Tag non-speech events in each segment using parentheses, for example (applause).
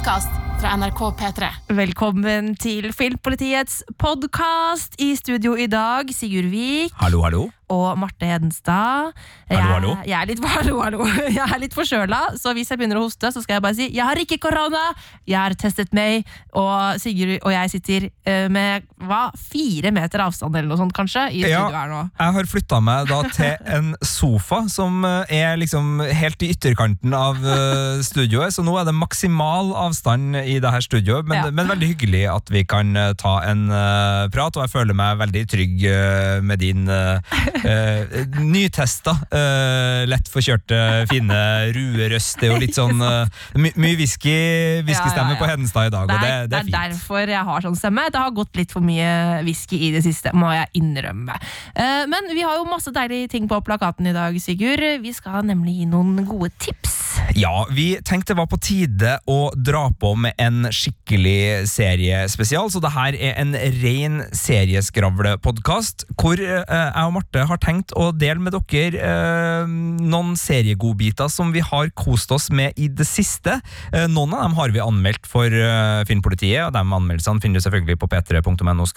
podkast fra NRK P3. Velkommen til Filmpolitiets podkast. I studio i dag Sigurd Vik Hallo, hallo. Og Marte Hedenstad. Hallo, hallo. Jeg, jeg, er litt, (laughs) hallo, hallo. jeg er litt forkjøla, så hvis jeg begynner å hoste, så skal jeg bare si jeg har ikke korona! Jeg har testet meg, og Sigurd og jeg sitter eh, med hva, fire meter avstand eller noe sånt, kanskje, i Ja. studio her nå. Jeg har flytta meg da til en sofa som eh, er liksom helt i ytterkanten av eh, studioet, så nå er det maksimal avstand i det her studioet, men, Ja. men veldig hyggelig at vi kan ta en prat, og jeg føler meg veldig trygg med din uh, nytesta, eh, lett forkjørte, fine, rue røst. Det er jo litt sånn eh, my, mye whisky, whiskystemme Ja, ja, ja. på Hedenstad i dag, Det og er, det, det er det er fint. derfor jeg har sånn stemme. Det har gått litt for mye whisky i det siste, må jeg innrømme. Eh, Men vi har jo masse deilige ting på plakaten i dag, Sigurd. Vi skal nemlig gi noen gode tips. Ja, vi tenkte det var på tide å dra på med en skikkelig seriespesial, så det her er en ren serieskravlepodkast, hvor eh, jeg og Marte har tenkt å dele med dere eh, noen seriegodbiter som vi har kost oss med i det siste. Eh, noen av dem har vi anmeldt for eh, Filmpolitiet, og de anmeldelsene finner du selvfølgelig på p3.no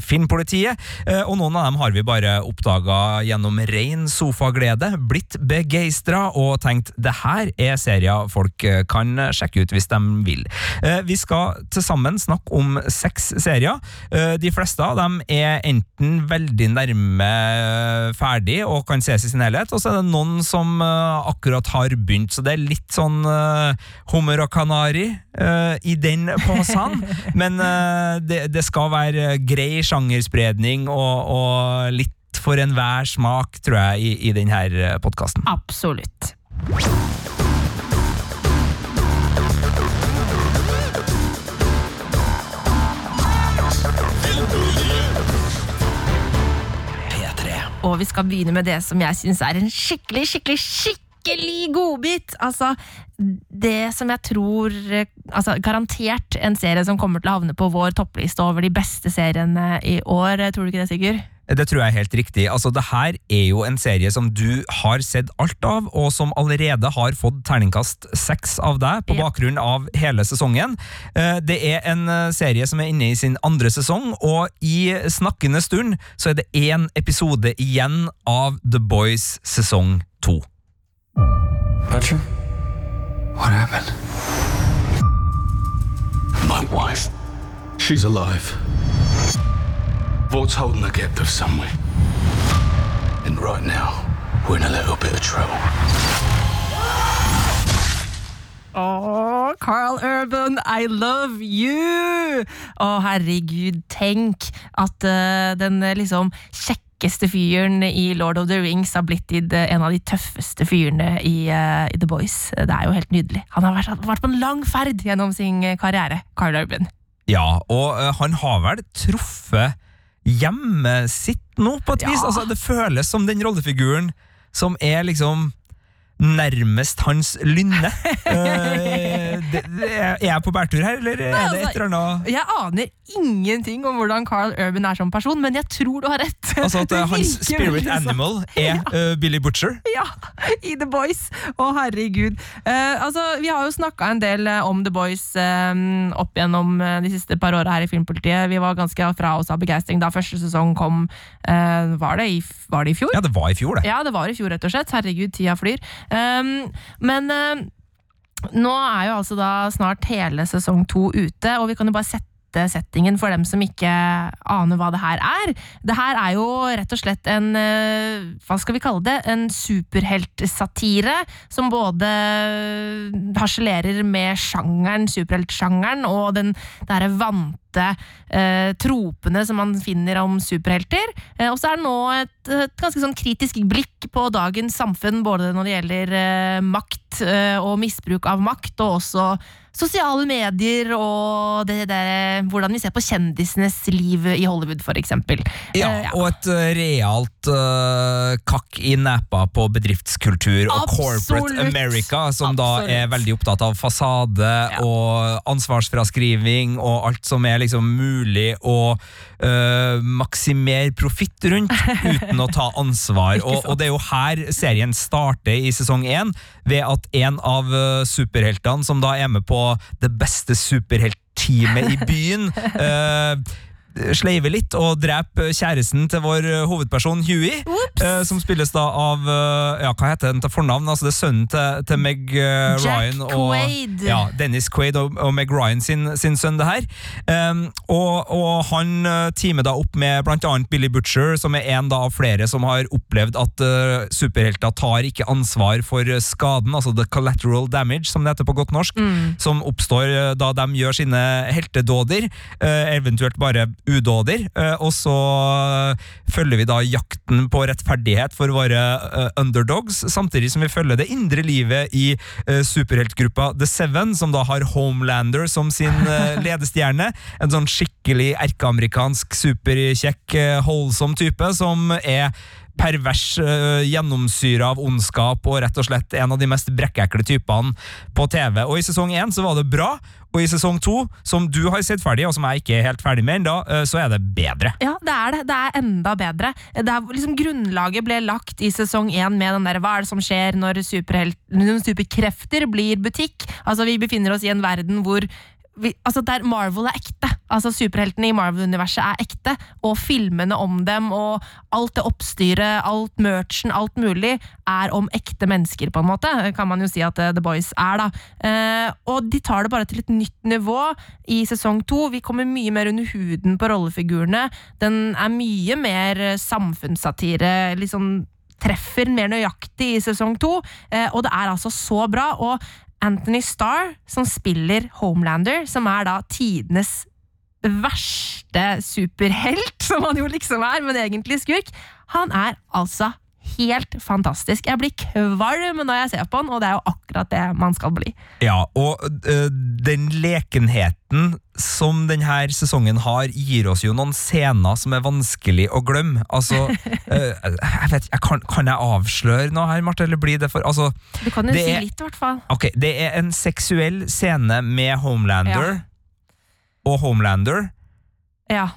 filmpolitiet, eh, og noen av dem har vi bare oppdaga gjennom ren sofaglede, blitt begeistra og tenkt det her er serier folk eh, kan sjekke ut hvis de vil. Eh, Vi skal til sammen snakke om seks serier. Eh, De fleste av dem er enten veldig nærme eh, ferdig og kan ses i sin helhet, og så er det noen som eh, akkurat har begynt, så det er litt sånn eh, hummer og kanari eh, i den posen. (laughs) Men eh, det, det skal være grei sjangerspredning og, og litt for enhver smak, tror jeg, i, i denne podkasten. Absolutt. Og vi skal begynne med det som jeg syns er en skikkelig, skikkelig, skikkelig godbit. Altså, det som jeg tror eh, Altså, garantert en serie som kommer til å havne på vår toppliste over de beste seriene i år. Tror du ikke det, Sigurd? Det tror jeg er helt riktig. Altså, det her er jo en serie som du har sett alt av, og som allerede har fått terningkast seks av deg på bakgrunn av hele sesongen. Eh, Det er en eh, serie som er inne i sin andre sesong, og i snakkende stund så er det én episode igjen av The Boys sesong to. Petra? What happened? My wife. She's alive. Vault's holding the captive somewhere. And right now, we're in a little bit of trouble. Åh, Carl Urban, I love you! Å, herregud, tenk at uh, den eh, liksom kjekkeste fyren i Lord of the Rings har blitt i det, en av de tøffeste fyrene i, uh, i The Boys. Det er jo helt nydelig. Han har vært, vært på en lang ferd gjennom sin eh, karriere, Carl Urban. Ja, og uh, han har vel truffet hjemmet sitt nå, på et Ja. vis. Altså, det føles som den rollefiguren som er liksom nærmest hans lynne. Uh, (laughs) det, det, er jeg på bærtur her, eller er det altså, et eller annet Jeg aner ingenting om hvordan Carl Urban er som person, men jeg tror du har rett. Altså at (laughs) eh, hans spirit sånn. animal er uh, Billy Butcher? Ja, i The Boys. Å, herregud. Uh, altså, vi har jo snakka en del om The Boys um, opp gjennom de siste par åra her i Filmpolitiet. Vi var ganske fra oss av begeistring da første sesong kom. Var, det i, var det i fjor? Ja, det var i fjor, det. Ja, det var i fjor, rett og slett. Herregud, tida flyr. Um, men um, nå er jo altså da snart hele sesong to ute, og vi kan jo bare sette settingen for dem som ikke aner hva det her er. Det her er jo rett og slett en eh, Hva skal vi kalle det? En superheltsatire som både harselerer med sjangeren, superheltsjangeren, og den derre vante eh, tropene som man finner om superhelter. Eh, og så er det nå et, et ganske sånn kritisk blikk på dagens samfunn, både når det gjelder eh, makt eh, og misbruk av makt, og også sosiale medier og det der, hvordan vi ser på kjendisenes liv i Hollywood, eksempel. Ja, Eh, ja. og et eh, realt uh, kakk i nepa på bedriftskultur og Absolutt. corporate America, som da er veldig opptatt av fasade og ansvarsfraskriving og alt som er er liksom mulig å øh, maksimere profitt rundt uten å ta ansvar. (laughs) og, og det er jo her serien starter i sesong én, ved at en av øh, superheltene som da er med på det beste superheltteamet i byen (laughs) øh, sleiver litt og dreper kjæresten til vår øh, hovedperson Huey. Uh, som spilles da av uh, Ja, hva heter den til fornavn? Altså Det er sønnen til, til Meg Jack Ryan og Quaid. Ja, Dennis Quaid og, og Meg Ryan sin, sin sønn, det her. Um, og, og han uh, teamer da opp med annet Billy Butcher, som er en da av flere som har opplevd at uh, superhelter tar ikke ansvar for uh, skaden, altså the collateral damage, som det heter på godt norsk, som oppstår uh, da de gjør sine heltedåder, uh, eventuelt bare udåder. Uh, og så følger vi da jakten på rettferdighet for våre uh, underdogs, samtidig som vi følger det indre livet i uh, superheltgruppa The Seven, som da har Homelander som sin (laughs) ledestjerne. En sånn skikkelig erkeamerikansk, superkjekk, holdsom type, som er pervers, uh, gjennomsyra av ondskap og rett og slett en av de mest brekkekle typene på TV. Og I sesong én så var det bra, og i sesong to, som du har sett ferdig, og som jeg ikke er helt ferdig med ennå, uh, så er det bedre. Ja, det er det. Det er enda bedre. Det er, liksom, grunnlaget ble lagt i sesong én med den der hva er det som skjer når, når superkrefter blir butikk. Altså, Vi befinner oss i en verden hvor vi, altså der Marvel er ekte. Altså Superheltene i Marvel-universet er ekte. Og filmene om dem og alt det oppstyret, alt merchen, alt mulig, er om ekte mennesker, på en måte. Kan man jo si at eh, The Boys er, da. Eh, og de tar det bare til et nytt nivå i sesong to. Vi kommer mye mer under huden på rollefigurene. Den er mye mer eh, samfunnssatire. sånn treffer mer nøyaktig i sesong to, eh, og det er altså så bra. Og Anthony Starr, som spiller Homelander, som er da tidenes verste superhelt, (laughs) som han jo liksom er, men egentlig skurk, han er altså helt fantastisk. Jeg blir kvalm når jeg ser på den, og det er jo akkurat det man skal bli. Ja, og øh, den lekenheten som denne sesongen har, gir oss jo noen scener som er vanskelig å glemme. Altså, øh, (laughs) jeg vet, jeg kan, kan jeg avsløre noe her, Marte, eller blir det for altså, Du kan jo si er- litt, i hvert fall. Okay, det er en seksuell scene med Homelander Ja. og Homelander Ja.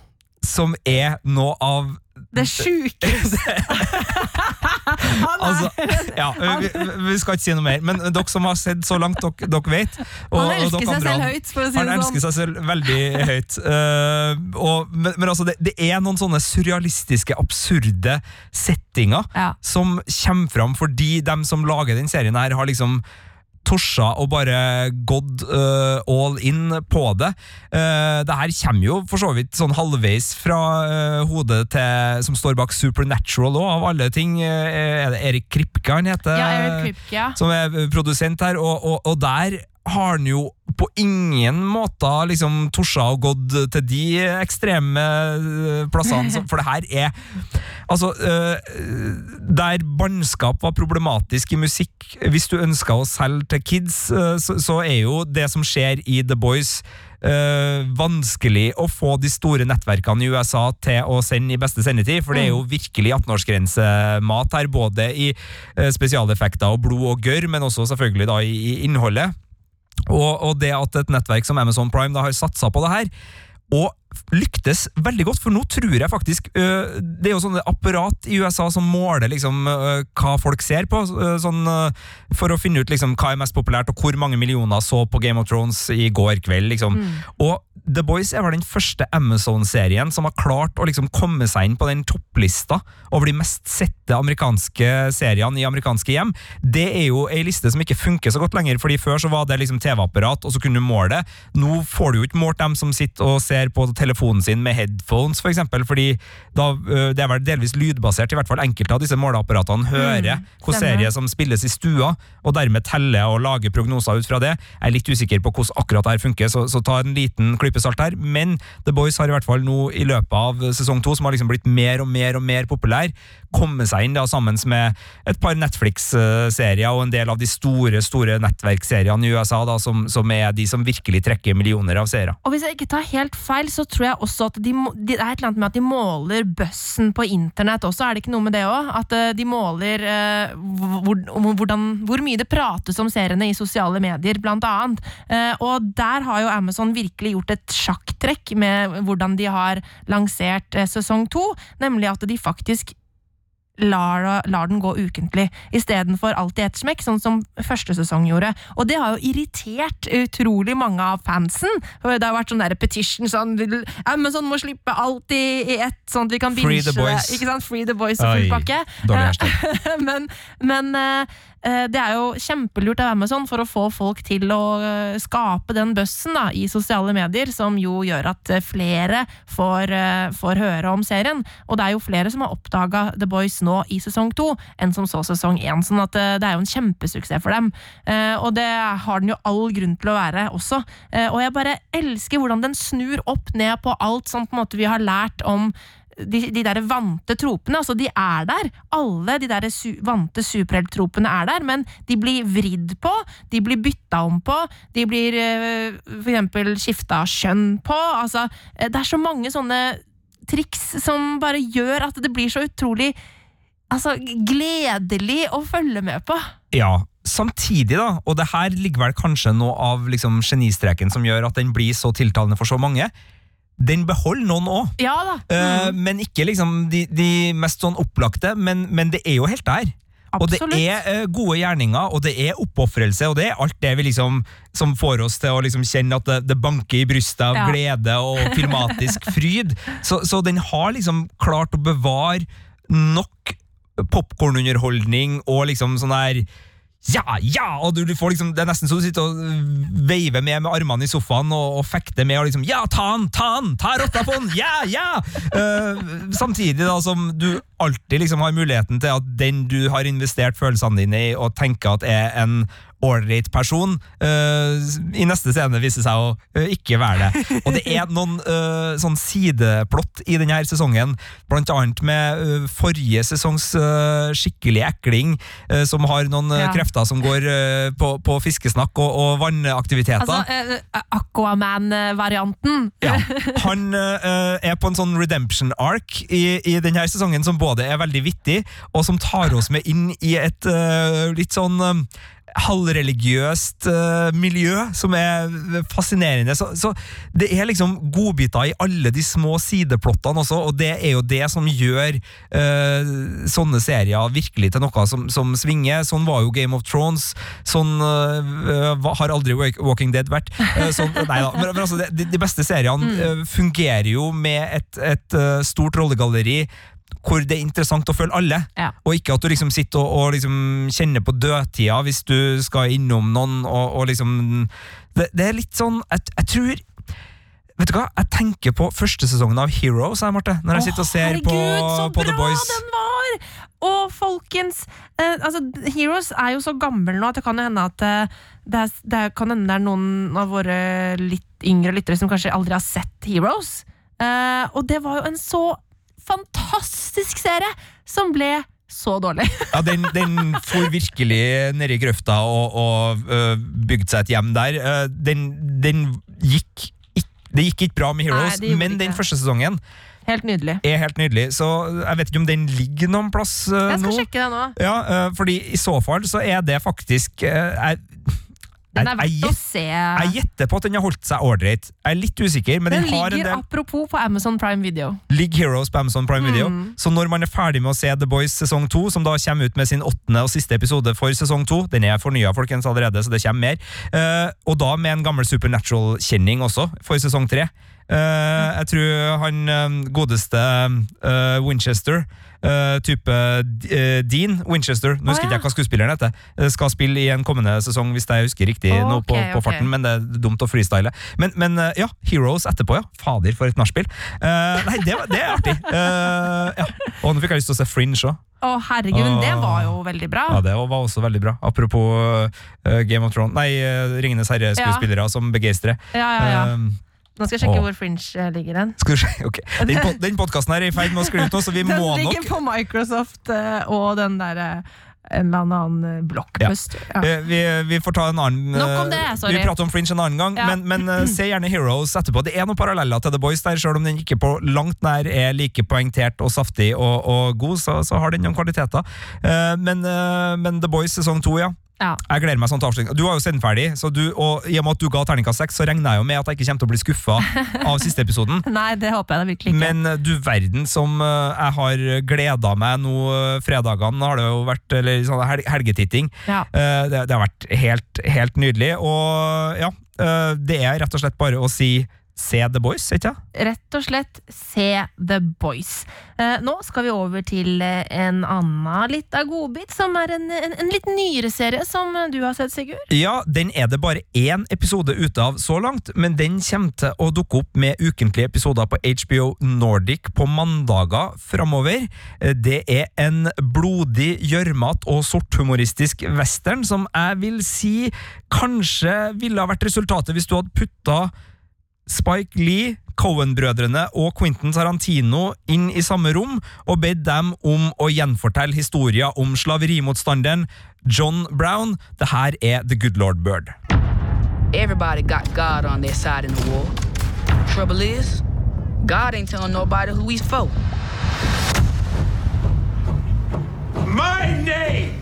som er noe av Det sjukeste (laughs) (laughs) Altså, ja, vi, vi skal ikke si noe mer, men dere som har sett så langt dere, dere vet og, Han elsker seg selv høyt, for å si Han det sånn. elsker seg selv veldig høyt. Uh, (laughs) og, men, men altså, det, det er noen sånne surrealistiske, absurde settinger Ja. som kommer fram fordi dem som lager den serien her, har liksom torsa og bare gått uh, all in på det. Uh, det her kommer jo for så vidt sånn halvveis fra uh, hodet til som står bak Supernatural òg, av alle ting. Er det Erik Kripke han heter? Ja, Erik Kripke, ja. som er produsent her, og, og, og der har han jo på ingen måte liksom torsa og gått til de ekstreme øh, plassene, for det her er Altså, øh, der bannskap var problematisk i musikk, hvis du ønska å selge til kids, øh, så, så er jo det som skjer i The Boys Uh, vanskelig å få de store nettverkene i USA til å sende i beste sendetid, for det er jo virkelig 18-årsgrensemat her, både i uh, spesialeffekter og blod og gørr, men også selvfølgelig da i, i innholdet. Og, og det at et nettverk som Amazon Prime da har satsa på det her, og lyktes veldig godt, for nå tror jeg faktisk øh, Det er jo sånne apparat i USA som måler liksom øh, hva folk ser på, øh, sånn, for å finne ut liksom hva er mest populært, og hvor mange millioner så på Game of Thrones i går kveld. liksom. Og The Boys er vel den første Amazon-serien som har klart å liksom komme seg inn på den topplista over de mest sette amerikanske seriene i amerikanske hjem. Det er jo ei liste som ikke funker så godt lenger, fordi før så var det liksom TV-apparat, og så kunne du måle det. Nå får du jo ikke målt dem som sitter og ser på telefonen sin med headphones, for eksempel, fordi da, det er vel delvis lydbasert, i hvert fall enkelte av disse måleapparatene hører hvilken stemmer. serie som spilles i stua, og dermed teller og lager prognoser ut fra det. Jeg er litt usikker på hvordan akkurat det her funker, så, så ta en liten klype salt her. Men The Boys har i hvert fall nå i løpet av sesong to, som har liksom blitt mer og mer og mer populær, kommet seg inn da sammen med et par Netflix-serier og en del av de store store nettverksseriene i USA, da, som, som er de som virkelig trekker millioner av seere. Og hvis jeg ikke tar helt feil, så tror jeg også at de, det er et eller annet med at de måler bøssen på internett også, er det ikke noe med det òg? At eh, de måler eh, hvor, hvordan, hvor mye det prates om seriene i sosiale medier, blant annet. Eh, og der har jo Amazon virkelig gjort et sjakktrekk med hvordan de har lansert eh, sesong to, nemlig at de faktisk lar, lar den gå ukentlig, istedenfor alltid ett smekk, sånn som første sesong gjorde. Og det har jo irritert utrolig mange av fansen. Det har vært sånn der petition sånn Amazon må slippe alltid i ett, sånn at vi kan Free the boys. Ikke sant? Free the boys og full pakke. (laughs) men men eh, det er jo kjempelurt av Amazon for å få folk til å eh, skape den bøssen i sosiale medier, som jo gjør at eh, flere får, eh, får høre om serien. Og det er jo flere som har oppdaga The Boys nå i sesong to, enn som så sesong én. Sånn at eh, det er jo en kjempesuksess for dem. Eh, Og det har den jo all grunn til å være også. Eh, Og jeg bare elsker hvordan den snur opp ned på alt som på en måte vi har lært om de, de der vante tropene, altså de er der. Alle de der su vante superhelttropene er der, men de blir vridd på, de blir bytta om på, de blir eh, for eksempel skifta kjønn på. Altså, eh, det er så mange sånne triks som bare gjør at det blir så utrolig altså, gledelig å følge med på. Ja, samtidig da, og det her ligger vel kanskje noe av liksom, genistreken som gjør at den blir så tiltalende for så mange, den beholder noen òg. Ja da. Eh, Mm, men ikke liksom de, de mest sånn opplagte, men, men det er jo helt der. Og det er eh, gode gjerninger, og det er oppofrelse, og det er alt det vi liksom, som får oss til å liksom kjenne at det, det banker i brystet av Ja. glede og filmatisk fryd. Så, så den har liksom klart å bevare nok popkornunderholdning og liksom sånn der ja, ja! Og du, du får liksom, Det er nesten så du sitter og veiver med med armene i sofaen og, og fekter med og liksom Ja, ta han! Ta han! Ta rotta på han! Ja, ja! Uh, samtidig da som du alltid liksom har muligheten til at den du har investert følelsene dine i og tenker at er en ålreit person, uh, i neste scene viser seg å uh, ikke være det. Og det er noen uh, sånn sideplott i denne her sesongen, blant annet med forrige sesongs skikkelig ekling, som har noen Ja. krefter som går eh, på, på fiskesnakk og, og vannaktiviteter. Altså, uh, Aquaman-varianten. Ja, (laughs) Han uh, er på en sånn redemption arc i, i denne sesongen som både er veldig vittig, og som tar oss med inn i et uh, litt sånn halvreligiøst uh, miljø som er fascinerende. Så, så det er liksom godbiter i alle de små sideplottene også, og det er jo det som gjør uh, sånne serier virkelig til noe som, som svinger. Sånn var jo Game of Thrones. Sånn uh, har aldri Walking Dead vært. Sånn, (laughs) nei da, men, men altså, de, de beste seriene eh, fungerer jo med et, et stort rollegalleri hvor det er interessant å følge alle, Ja. og ikke at du liksom sitter og, og liksom kjenner på dødtida hvis du skal innom noen, og, og liksom det, det er litt sånn Jeg, jeg tror Vet du hva, jeg tenker på første sesongen av Heroes, her, Marte, når jeg sitter og ser herregud, på, så på The bra Boys. den var! Og folkens, eh, altså, Heroes er jo så gammel nå at det kan hende at eh, det, er, det kan hende det er noen av våre litt yngre lyttere som kanskje aldri har sett Heroes. Eh, og det var jo en så fantastisk serie som ble så dårlig. (laughs) Ja, den, den for virkelig nedi grøfta og, og øh, bygde seg et hjem der. Øh, den, den gikk ikk- Det gikk ikke bra med Heroes, Nei, men den første sesongen Helt nydelig. er helt nydelig. Så jeg vet ikke om den ligger noen plass øh, Jeg skal nå. sjekke det nå. Ja, uh, fordi i så fall så er det faktisk uh, jeg, Den er jeg, verdt å se. jeg gjetter på at den har holdt seg ålreit. Jeg er litt usikker, men Den den har en ligger del apropos på Amazon Prime Video. Ligger Heroes på Amazon Prime Video. Mm. Så når man er ferdig med å se The Boys sesong to, som da kommer ut med sin åttende og siste episode for sesong to, den er fornya folkens allerede, så det kommer mer, Uh, og da med en gammel Supernatural-kjenning også, for sesong tre. Eh, jeg tror han eh, godeste uh, Winchester uh, type Dean Winchester, nå husker ikke ja. jeg hva skuespilleren heter, skal spille i en kommende sesong, hvis jeg husker riktig nå på, Ok, på ok. farten, men det er dumt å freestyle. Men, men ja, Heroes etterpå, ja. Fader, for et nachspiel. Nei, det, det er artig. Ja. Og nå fikk jeg lyst til å se Fringe òg. Å, herregud, men det var jo veldig bra. Ja, det var også veldig bra. Apropos Game of Thrones Nei, uh, Ringenes herre-skuespillere som begeistrer. Ja, ja, ja. Eh, Nå skal jeg sjekke åh. hvor Fringe eh, ligger hen. skal du se, ok Den, pod den podkasten er i ferd med å skli ut nå, så vi Den må ligger på Microsoft eh, og den derre en eller annen blokkpust. Ja. Ja. Eh, vi, vi får ta en annen Nok om eh, det, sorry. Vi prater om Fringe en annen gang, Ja. men, men eh, se gjerne Heroes etterpå. Det er noen paralleller til The Boys der, selv om den ikke på langt nær er like poengtert og saftig og, og god, så, så har den noen kvaliteter. Eh, men, eh, men The Boys sesong to, ja. Ja. Jeg gleder meg sånn til avslutning. Du har jo sett den ferdig, du, og i og med at du ga terningkast seks, så regner jeg jo med at jeg ikke kommer til å bli skuffa av siste episoden. (laughs) Nei, det håper jeg da virkelig ikke. Men eh, du verden som eh, jeg har gleda meg nå eh, fredagene, har det jo vært, eller sånn hel helgetitting. Ja. Det, det har vært helt, helt nydelig. Og ja, det er rett og slett bare å si se The Boys, ikke sant? Rett og slett se The Boys. Eh, nå skal vi over til eh, en annen lita godbit, som er en, en, en litt nyere serie som du har sett, Sigurd. Ja, den er det bare én episode ute av så langt, men den kommer til å dukke opp med ukentlige episoder på HBO Nordic på mandager framover. Eh, Det er en blodig, gjørmete og sorthumoristisk western som jeg vil si kanskje ville ha vært resultatet hvis du hadde putta Spike Lee, Cohen-brødrene og Quentin Tarantino inn i samme rom og bedt dem om å gjenfortelle historien om slaverimotstanderen John Brown. Det her er The Good Lord Bird. Everybody got God on their side in the war. Trouble is, God ain't telling nobody who he's for. My name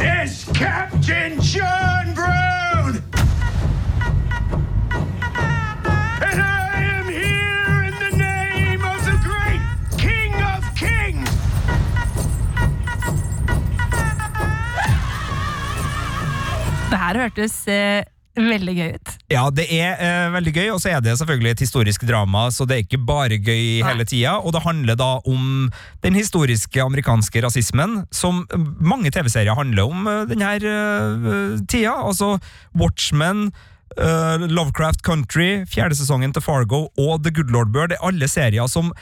is Captain John Brown! Det her hørtes eh, veldig gøy ut. Ja, det er eh, veldig gøy, og så er det selvfølgelig et historisk drama, så det er ikke bare gøy hele tida. Og det handler da om den historiske amerikanske rasismen, som mange TV-serier handler om eh, denne eh, tida. Altså Watchmen, eh, Lovecraft Country, fjerde sesongen til Fargo og The Good Lord Bird er alle serier som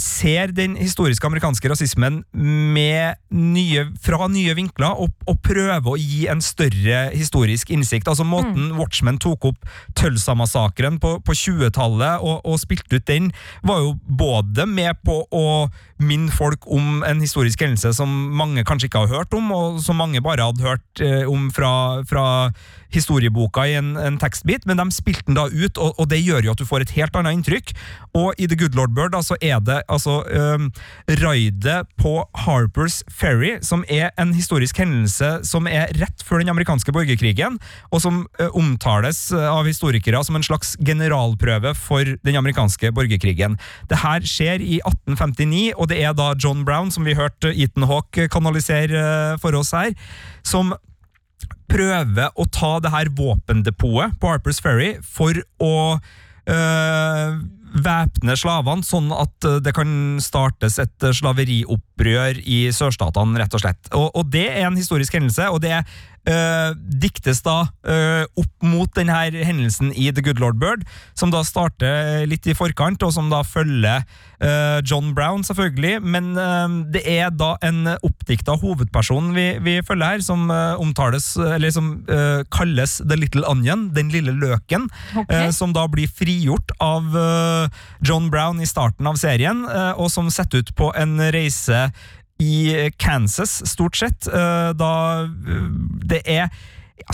ser den historiske amerikanske rasismen med nye, fra nye vinkler og, og prøver å gi en større historisk innsikt. Altså Måten Watchmen tok opp Tølsa-massakren på, på 20-tallet og, og spilte ut den, var jo både med på å minne folk om en historisk hendelse som mange kanskje ikke har hørt om, og som mange bare hadde hørt eh, om fra, fra historieboka i en, en tekstbit, men de spilte den da ut, og, og det gjør jo at du får et helt annet inntrykk. Og i The Good Lord Bird da, så er det altså um, raidet på Harpers Ferry, som er en historisk hendelse som er rett før den amerikanske borgerkrigen, og som eh, omtales eh, av historikere som en slags generalprøve for den amerikanske borgerkrigen. Det her skjer i 1859, og det er da John Brown, som vi hørte Ethan Hawke kanalisere eh, for oss her, som prøver å ta det her våpendepotet på Harpers Ferry for å øh, væpne slavene, sånn at øh, det kan startes et øh, slaveriopprør i sørstatene, rett og slett. Og, og det er en historisk hendelse, og det øh, diktes da øh, opp mot denne hendelsen i The Good Lord Bird, som da starter litt i forkant, og som da følger øh, John Brown, selvfølgelig, men øh, det er da en oppdikta hovedperson vi, vi følger her, som øh, omtales, eller som kalles The Little Onion, den lille løken, okay. eh, som da blir frigjort av eh, John Brown i starten av serien, eh, og som setter ut på en reise i Kansas, stort sett, eh, da eh, det er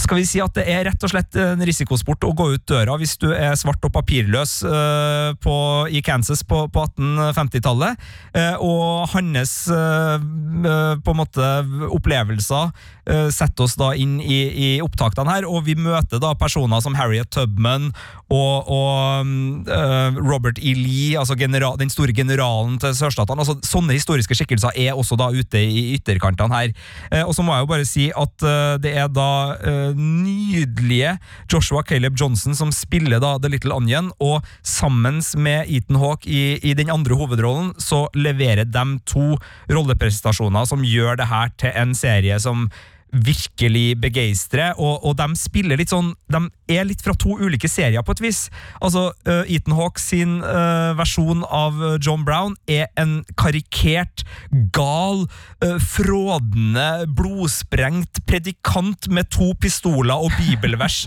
skal vi si at det er rett og slett en risikosport å gå ut døra hvis du er svart og papirløs uh, på, i Kansas på, på 1850-tallet. Uh, og hans eh, eh, på en måte opplevelser eh, setter oss da inn i, i opptakene her, og vi møter da personer som Harriet Tubman og, og eh, Robert E. Lee, altså general, den store generalen til sørstatene. Altså, sånne historiske skikkelser er også da ute i ytterkantene her. Eh, og så må jeg jo bare si at eh, det er da eh, nydelige Joshua Caleb Johnson som spiller da The Little Onion, og sammen med Ethan Hawke i, i den andre hovedrollen, så leverer de to rolleprestasjoner som gjør det her til en serie som virkelig begeistre, og, og de spiller litt sånn De er litt fra to ulike serier, på et vis. Altså, uh, Ethan Hawke sin uh, versjon av eh, John Brown er en karikert, gal, uh, frådende, blodsprengt predikant med to pistoler og bibelvers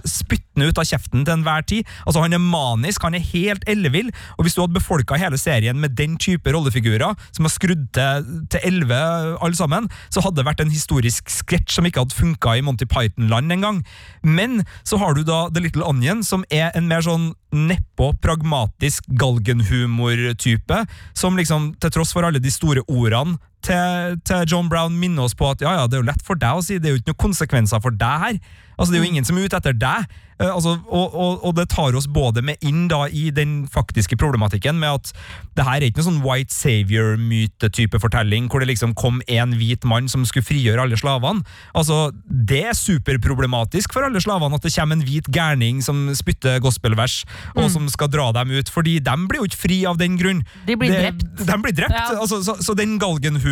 spyttende ut av kjeften til enhver tid. Altså, han er manisk, han er helt ellevill, og hvis du hadde befolka hele serien med den type rollefigurer, som har skrudd til elleve alle sammen, så hadde det vært en historisk sketsj som ikke hadde funka i Monty Python-land engang. Men så har du da The Little Onion, som er en mer sånn nedpå, pragmatisk galgenhumor-type, som liksom, til tross for alle de store ordene til, til John Brown minner oss på at ja, ja, det er jo lett for deg å si, det er jo ikke noen konsekvenser for deg her. Altså, Det er jo ingen som er ute etter deg. Eh, altså, og, og, og det tar oss både med inn da i den faktiske problematikken med at det her er ikke noen sånn white savior-myte-type fortelling hvor det liksom kom en hvit mann som skulle frigjøre alle slavene. Altså, Det er superproblematisk for alle slavene at det kommer en hvit gærning som spytter gospelvers og som skal dra dem ut, fordi de blir jo ikke fri av den grunn. De blir det, drept. De blir drept. Ja. Altså, så, så den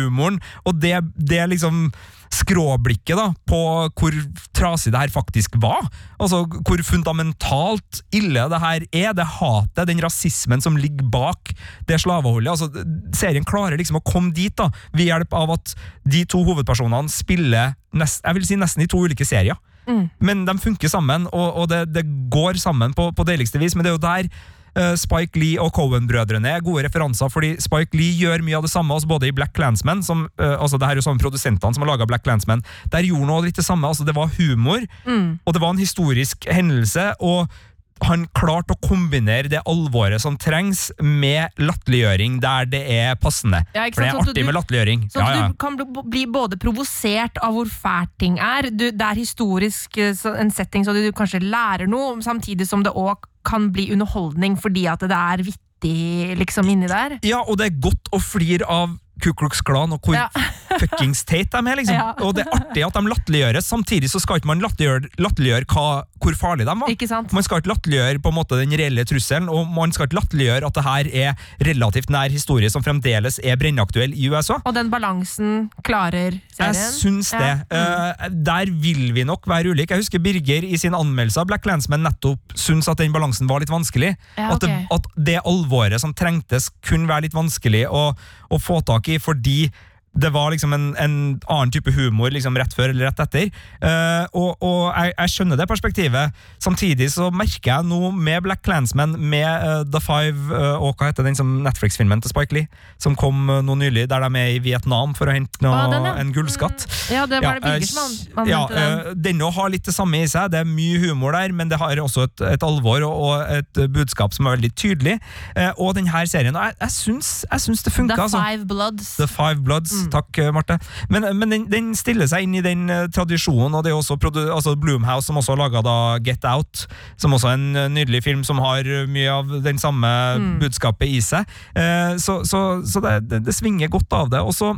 galgenhumoren og det, det liksom skråblikket da, på hvor trasig det her faktisk var. Altså Hvor fundamentalt ille det her er. Det hatet, den rasismen som ligger bak det slaveholdet. Altså, serien klarer liksom å komme dit da, ved hjelp av at de to hovedpersonene spiller nest, jeg vil si nesten i to ulike serier. Men de funker sammen, og, og det, det går sammen på, på deiligste vis. Men det er jo der Spike Lee og Cohen-brødrene er gode referanser, fordi Spike Lee gjør mye av det samme, også både i Black Clansman, som, eh, altså det her er jo samme produsentene som har laga Black Clansman, der gjorde noe litt det samme. altså Det var humor, og det var en historisk hendelse. og han klarte å kombinere det alvoret som trengs, med latterliggjøring der det er passende. Ja, ikke For det er artig du- med latterliggjøring. Sånn Ja, ja. du kan bli, bli både provosert av hvor fælt ting er. Du, det er historisk eh, en setting så du kanskje lærer noe, samtidig som det òg kan bli underholdning fordi at det er vittig liksom inni der. Ja, og det er godt å flire av Ku Klux Klan og hvor Ja. (laughs) fuckings teit de er. liksom. Ja. Og det er artig at de latterliggjøres, samtidig så skal ikke man latterliggjøre, hvor farlig de var. Ikke sant? Man skal ikke latterliggjøre på en måte den reelle trusselen, og man skal ikke latterliggjøre at det her er relativt nær historie som fremdeles er brennaktuell i USA. Og den balansen klarer serien. Jeg syns det. Ja. Mm. Eh, der vil vi nok være ulike. Jeg husker Birger i sin anmeldelse av Black Landsman nettopp syntes at den balansen var litt vanskelig. Ja, at, det, at det alvoret som trengtes, kunne være litt vanskelig å, å få tak i, fordi det var liksom en, en annen type humor liksom rett før eller rett etter. Uh, og og jeg, jeg skjønner det perspektivet. Samtidig så merker jeg nå med Black Clansman, med uh, The Five uh, og hva heter den som Netflix-filmen til Spike Lee, som kom uh, nå nylig, der de er i Vietnam for å hente noe, Ah, den, ja. en gullskatt. Ja, det var Ja, det eh, som an- ja, den. Den også har litt det samme i seg. Det er mye humor der, men det har også et, et alvor og, og et budskap som er veldig tydelig. Og denne serien, og jeg, jeg, syns, jeg syns det funka. The altså. Five Bloods. The Five Bloods. Takk, eh, Marte. Men, men den, den stiller seg inn i den eh, tradisjonen, og det er også altså Bloomhouse som også har laga Get Out, som også er en eh, nydelig film som har mye av den samme budskapet i seg. Eh, så så, så det, det, det svinger godt av det. Og så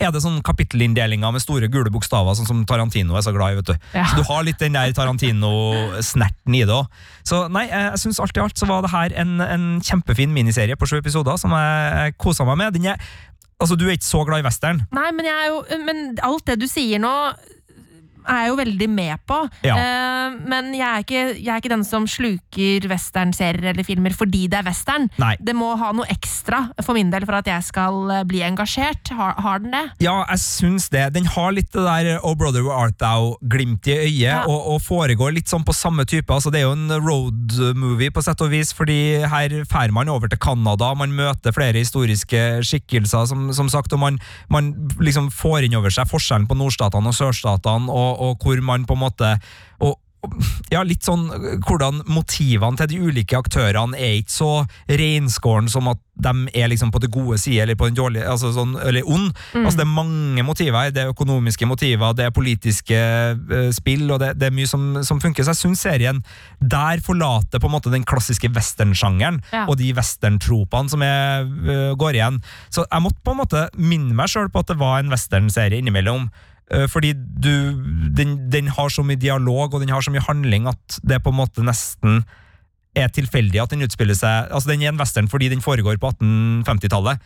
er det sånn kapittelinndelinger med store gule bokstaver, sånn som Tarantino er så glad i. vet du. Ja. Så du har litt den der Tarantino-snerten i det òg. Så nei, jeg, syns alt i alt så var det her en, en kjempefin miniserie på sju episoder som jeg kosa meg med. Den er, altså Du er ikke så glad i western? Nei, men, jo, men alt det du sier nå er jeg jo veldig med på. Ja. Uh, men jeg er, ikke, jeg er ikke den som sluker westernserier eller filmer fordi det er western. Nei. Det må ha noe ekstra for min del for at jeg skal eh, bli engasjert. Har, har den det? Ja, jeg syns det. Den har litt det der Oh Brother Where Art Thou-glimt i øyet, Ja. og, og foregår litt sånn på samme type. Altså, det er jo en road movie på sett og vis, fordi her drar man over til Canada, man møter flere historiske skikkelser, som, som sagt, og man, man liksom får inn over seg forskjellen på nordstatene og sørstatene, og, og hvor man på en måte og, ja, litt sånn hvordan motivene til de ulike aktørene er ikke så reinskåren som at de er liksom på det gode side eller på den dårlige, altså sånn, eller ond. Altså Det er mange motiver. Det er økonomiske motiver, det er politiske uh, spill, og det, det er mye som, som funker. Så jeg syns serien der forlater på en måte den klassiske westernsjangeren Ja. og de westerntropene som er, uh, går igjen. Så jeg måtte på en måte minne meg sjøl på at det var en westernserie innimellom. Øh, Fordi du, den, den har så mye dialog og den har så mye handling at det på en måte nesten er tilfeldig at den utspiller seg Altså Den er en western fordi den foregår på 1850-tallet.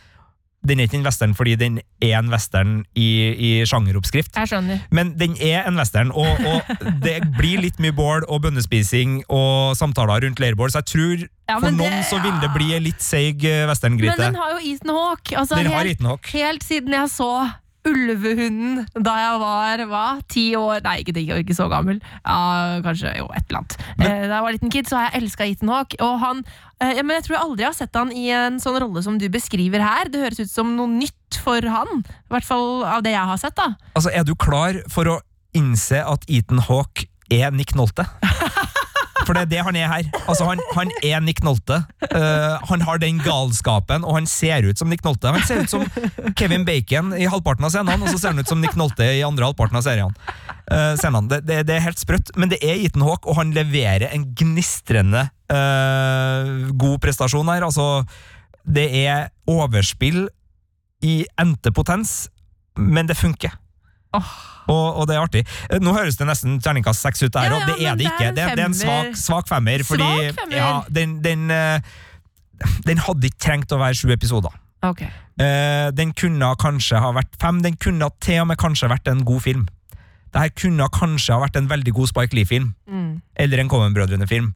Den er ikke en western fordi den er en western i, i sjangeroppskrift. Jeg skjønner. Men den er en western, og, og det blir litt mye bål og bønnespising og samtaler rundt leirbål, så jeg tror Ja, for noen det- så vil det bli litt seig westerngryte. Men den har jo Ethan Hawk. Altså, Den har helt, Ethan helt siden jeg så Ulvehunden da jeg var hva, ti år Nei, ikke, ikke, ikke så gammel. Ja, kanskje jo, et eller annet. eh, da jeg var liten kid, så har jeg elska Ethan Hawk. Og han, eh, ja, men jeg tror jeg aldri har sett han i en sånn rolle som du beskriver her. Det høres ut som noe nytt for han. I hvert fall av det jeg har sett. da Altså, Er du klar for å innse at Ethan Hawk er Nick Nolte? (laughs) For det er det han er her. Altså, han, han er Nick Nolte. Uh, han har den galskapen, og han ser ut som Nick Nolte. Han ser ut som Kevin Bacon i halvparten av scenene, og så ser han ut som Nick Nolte i andre halvparten av serien. Uh. Det, det, det er helt sprøtt, men det er Ethan Hawke, og han leverer en gnistrende uh, god prestasjon her. Altså, det er overspill i endte potens, men det funker. Og, og det er artig. Eh, Nå høres det nesten terningkast seks ut, der, Ja, og ja, det er det ikke. Det, det er en svak, svak femmer. Fordi Svak femmer? Ja, den, den, eh, den hadde ikke trengt å være sju episoder. Ok. Eh, den kunne kanskje ha vært fem. Den kunne til og med kanskje vært en god film. Det her kunne kanskje ha vært en veldig god Spike Lee-film. Mm. Eller en Coen-brødrene-film.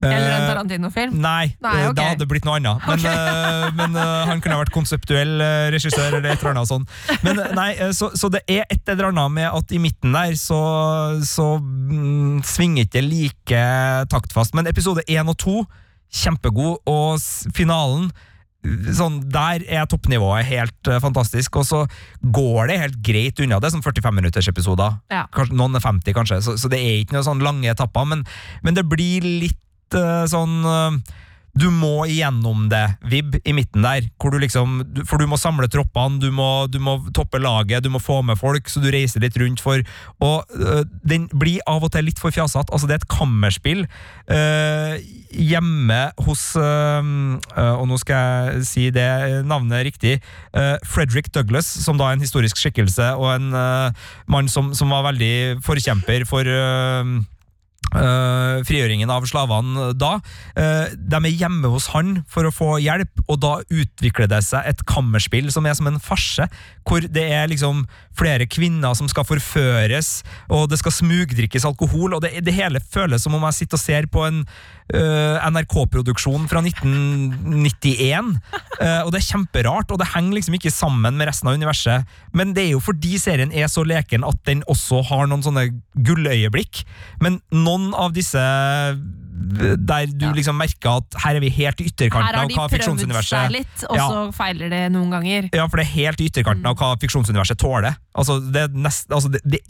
Eller en Eh, Tarantino-film. Nei, Nei, okay. ok. da hadde det blitt noe annet. Men, okay. men eh, han kunne ha vært konseptuell eh, regissør eller et eller annet sånt. Men eh, nei, eh, så, så det er et eller annet med at i midten der så, så mm, svinger ikke like taktfast. Men episode én og to, kjempegod, og finalen Sånn, Der er toppnivået helt eh, fantastisk, og så går det helt greit unna. Det er sånn 45-minuttersepisoder. Ja. Kanskje, noen er 50, kanskje, så, så det er ikke noen sånn lange etapper. Men, men det blir litt eh, sånn uh, Du må igjennom det, Vib, i midten der. Du liksom, for du må samle troppene, du må, du må toppe laget, du må få med folk, så du reiser litt rundt for Og øh, den blir av og til litt for fjasete. Altså, det er et kammerspill øh, hjemme hos øh, Og nå skal jeg si det navnet riktig. Frederick Douglass, som da er en historisk skikkelse, og en mann som, som var veldig forkjemper for øh, frigjøringen av slavene da. Uh, de er hjemme hos han for å få hjelp, og da utvikler det seg et kammerspill som er som en farse, hvor det er liksom flere kvinner som skal forføres, og det skal smugdrikkes alkohol, og det, det hele føles som om jeg sitter og ser på en uh, NRK-produksjon fra 1991. Eh, og det er kjemperart, og det henger liksom ikke sammen med resten av universet. Men det er jo fordi serien er så leken at den også har noen sånne gulløyeblikk. Men noen av disse eh, der du liksom merker at her er vi helt i Her ytterkanten har av de hva prøvd fiksjonsuniverset seg litt, og Ja. så feiler det noen ganger. ja, for det er helt i ytterkanten av hva fiksjonsuniverset tåler. Altså, det er nest, altså det, det,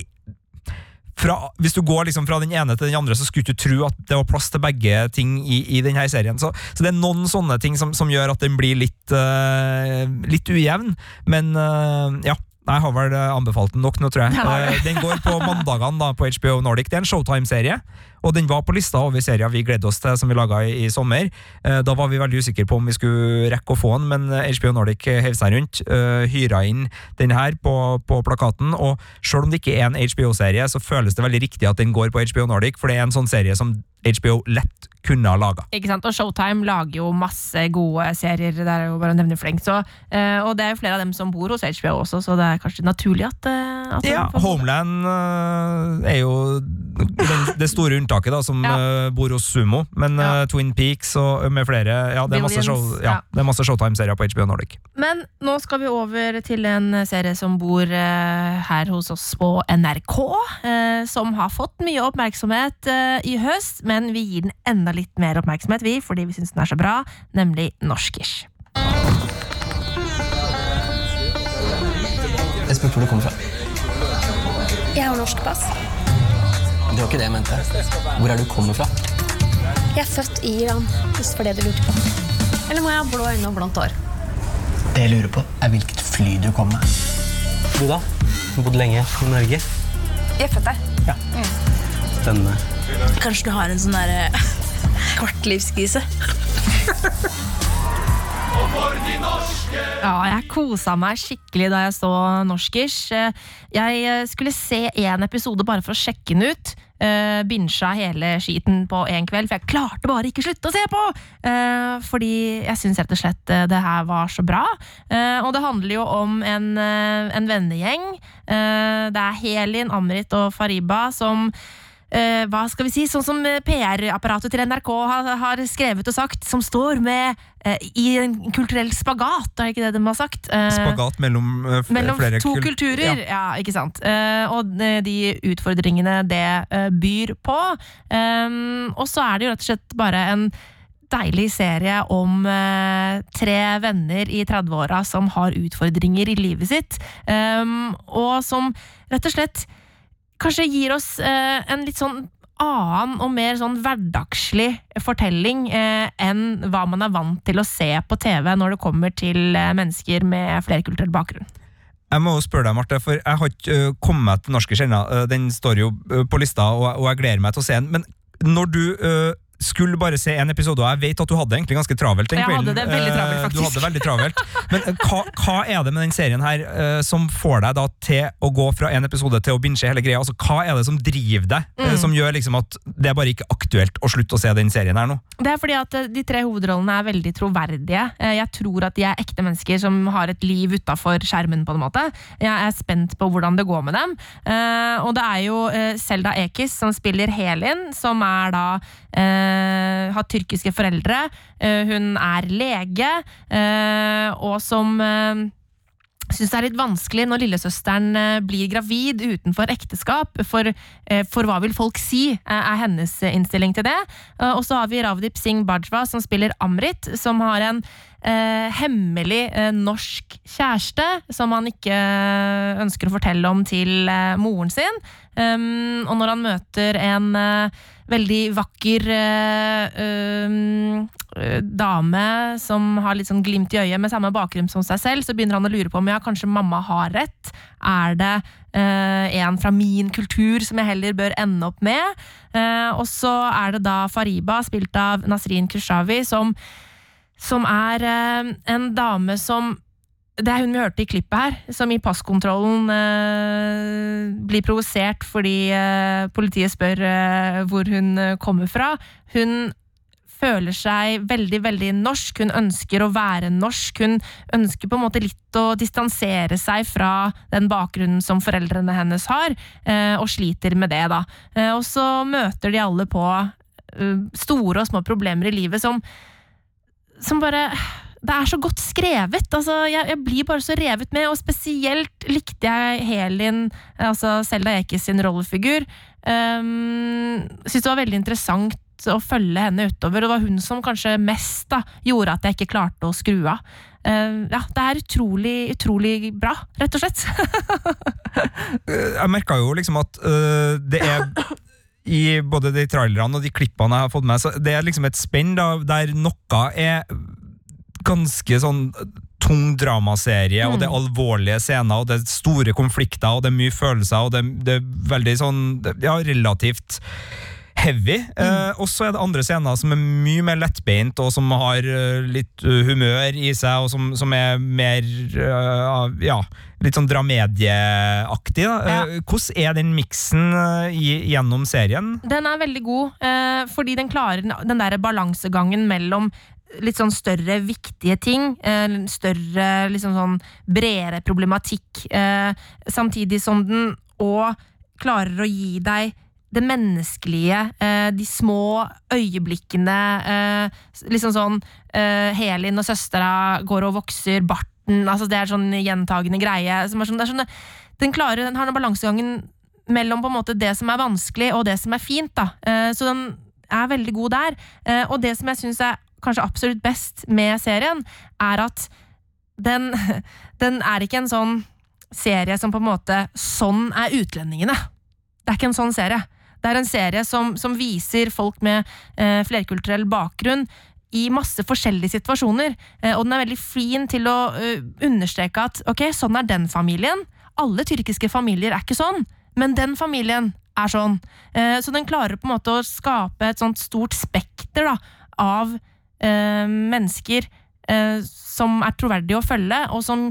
fra, hvis du går liksom fra den ene til den andre, så skulle du tro at det var plass til begge ting i, i denne serien. Så, så det er noen sånne ting som, som gjør at den blir litt, uh, litt ujevn. Men uh, ja. Jeg har vel eh, anbefalt den nok nå, tror jeg. Eh, den går på mandagene på HBO Nordic. Det er en Showtime-serie, og den var på lista over serier vi gledde oss til, som vi laga i, i sommer. Eh, da var vi veldig usikre på om vi skulle rekke å få den, men eh, HBO Nordic hev seg rundt. Uh, hyra inn den her på, på plakaten, og selv om det ikke er en HBO-serie, så føles det veldig riktig at den går på HBO Nordic, for det er en sånn serie som HBO lett kunne ha laga. Ikke sant? Og Showtime lager jo masse gode serier. Det er jo bare å nevne flengt. Så, eh, og det er jo flere av dem som bor hos HBO også, så det er kanskje naturlig at, eh, at Ja, Homeland eh, er jo den, det store unntaket, da, som Ja. uh, bor hos Sumo. Men Ja. eh, Twin Peaks og med flere Ja, det er masse, show, ja, ja. det er masse Showtime-serier på HBO Nordic. Men nå skal vi over til en serie som bor uh, her hos oss på NRK. eh, som har fått mye oppmerksomhet eh, i høst, men vi gir den enda litt mer oppmerksomhet, vi, fordi vi syns den er så bra, nemlig Norskish. Jeg spurte hvor du kommer fra. Jeg har norsk pass. Det var ikke det jeg mente. Hvor er du kommer fra? Jeg er født i Iran, hvis det var det du lurte på. Eller må jeg ha blå øyne og blondt hår? Det jeg lurer på, er hvilket fly du kom med. Du da? Du har bodd lenge i Norge. Jeg er født der. Spennende. Kanskje du har en sånn derre (laughs) kvartlivskrise? (laughs) Ja, jeg kosa meg skikkelig da jeg så Norskish. Eh, Jeg eh, skulle se én episode bare for å sjekke den ut. Uh, Binsja hele skiten på én kveld, for jeg klarte bare ikke slutte å se på! Uh, fordi jeg syns rett og slett uh, det her var så bra. Uh, og det handler jo om en, eh, en vennegjeng. Eh, det er Helin, Amrit og Fariba som eh, hva skal vi si, sånn som eh, PR-apparatet til NRK har, har skrevet og sagt, som står med eh, i en kulturell spagat, er det ikke det de har sagt? Eh, Spagat mellom, eh, mellom flere to kul- kulturer, Ja. ja. ikke sant. Eh, og de, utfordringene det byr på. Um, og så er det jo rett og slett bare en deilig serie om eh, tre venner i 30-åra som har utfordringer i livet sitt, um, og som rett og slett kanskje gir oss eh, en litt sånn annen og mer sånn hverdagslig fortelling eh, enn hva man er vant til å se på TV når det kommer til eh, mennesker med flerkulturell bakgrunn. Jeg må jo spørre deg, Marte, for jeg har ikke uh, kommet til Norske kjenner. Uh, Den står jo uh, på lista, og, og jeg gleder meg til å se den. Men når du skulle bare se en episode, og jeg vet at du hadde egentlig ganske travelt den Jeg hadde det veldig travelt, faktisk. Du hadde det veldig travelt. Men hva, hva er det med den serien her som får deg da til å gå fra en episode til å binche hele greia? Altså, hva er det som driver deg, Mm. som gjør liksom at det er bare ikke aktuelt å slutte å se den serien her nå? Det er fordi at eh, de tre hovedrollene er veldig troverdige. Eh, Jeg tror at de er ekte mennesker som har et liv utafor skjermen. på en måte. Jeg er spent på hvordan det går med dem. Eh, og det er jo eh, Selda Ekiz som spiller Helin, som er da eh, har tyrkiske foreldre. Eh, hun er lege, eh, og som eh, syns det er litt vanskelig når lillesøsteren eh, blir gravid utenfor ekteskap. For, eh, for hva vil folk si, eh, er hennes eh, innstilling til det. Eh, Og så har vi Ravdip Singh Bajwa som spiller Amrit, som har en eh, hemmelig eh, norsk kjæreste som han ikke eh, ønsker å fortelle om til eh, moren sin. Um, og når han møter en eh, veldig vakker øh, eh, dame som har litt sånn glimt i øyet med samme bakgrunn som seg selv, så begynner han å lure på om ja, kanskje mamma har rett. Er det øh, en fra min kultur som jeg heller bør ende opp med? Uh, og så er det da Fariba, spilt av Nasrin Kushavi, som, som er en dame som det er hun vi hørte i klippet her, som i passkontrollen eh, blir provosert fordi eh, politiet spør eh, hvor hun eh, kommer fra. Hun føler seg veldig, veldig norsk. Hun ønsker å være norsk. Hun ønsker på en måte litt å distansere seg fra den bakgrunnen som foreldrene hennes har, eh, og sliter med det, da. Eh, og så møter de alle på store og små problemer i livet som, som bare det er så godt skrevet. Altså, jeg, jeg blir bare så revet med, og spesielt likte jeg Helin, altså Selda Ekiz sin rollefigur. Um, Syns det var veldig interessant å følge henne utover, og det var hun som kanskje mest da, gjorde at jeg ikke klarte å skru av. Uh, ja, det er utrolig, utrolig bra, rett og slett. (laughs) Eh, jeg merka jo liksom at uh, det er i både de trailerne og de klippene jeg har fått med, så det er liksom et spenn der noe er ganske sånn tung dramaserie, og det er alvorlige scener, og det er store konflikter, og det er mye følelser, og det, det er veldig sånn ja, relativt heavy. Eh, og så er det andre scener som er mye mer lettbeint, og som har uh, litt uh, humør i seg, og som, som er mer uh, ja, litt sånn dramedieaktig. Eh, hvordan er den miksen eh, gjennom serien? Den er veldig god, eh, fordi den klarer den- den der balansegangen mellom litt sånn større, viktige ting, eh, større, liksom sånn bredere problematikk, eh, samtidig som den òg klarer å gi deg det menneskelige, eh, de små øyeblikkene, liksom sånn Helin og søstera går og vokser, barten, altså det er sånn gjentagende greie. Som er sånn, er sånn, den klarer, den har den balansegangen mellom på en måte det som er vanskelig og det som er fint. Da. Så den er veldig god der. Og det som jeg syns er kanskje absolutt best med serien, er at den, (laughs) den er ikke en sånn serie som på en måte Sånn er utlendingene. Det er ikke en sånn serie. Det er en serie som, som viser folk med eh, flerkulturell bakgrunn i masse forskjellige situasjoner. Eh, og den er veldig fin til å eh, understreke at ok, sånn er den familien. Alle tyrkiske familier er ikke sånn, men den familien er sånn. Eh, så den klarer på en måte å skape et sånt stort spekter da, av mennesker eh, som er troverdige å følge, og som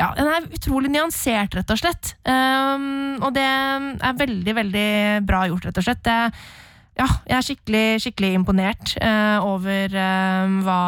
ja, den er utrolig nyansert, rett og slett. Um, og det er veldig, veldig bra gjort, rett og slett. Det, ja, jeg er skikkelig, skikkelig imponert uh, over uh, hva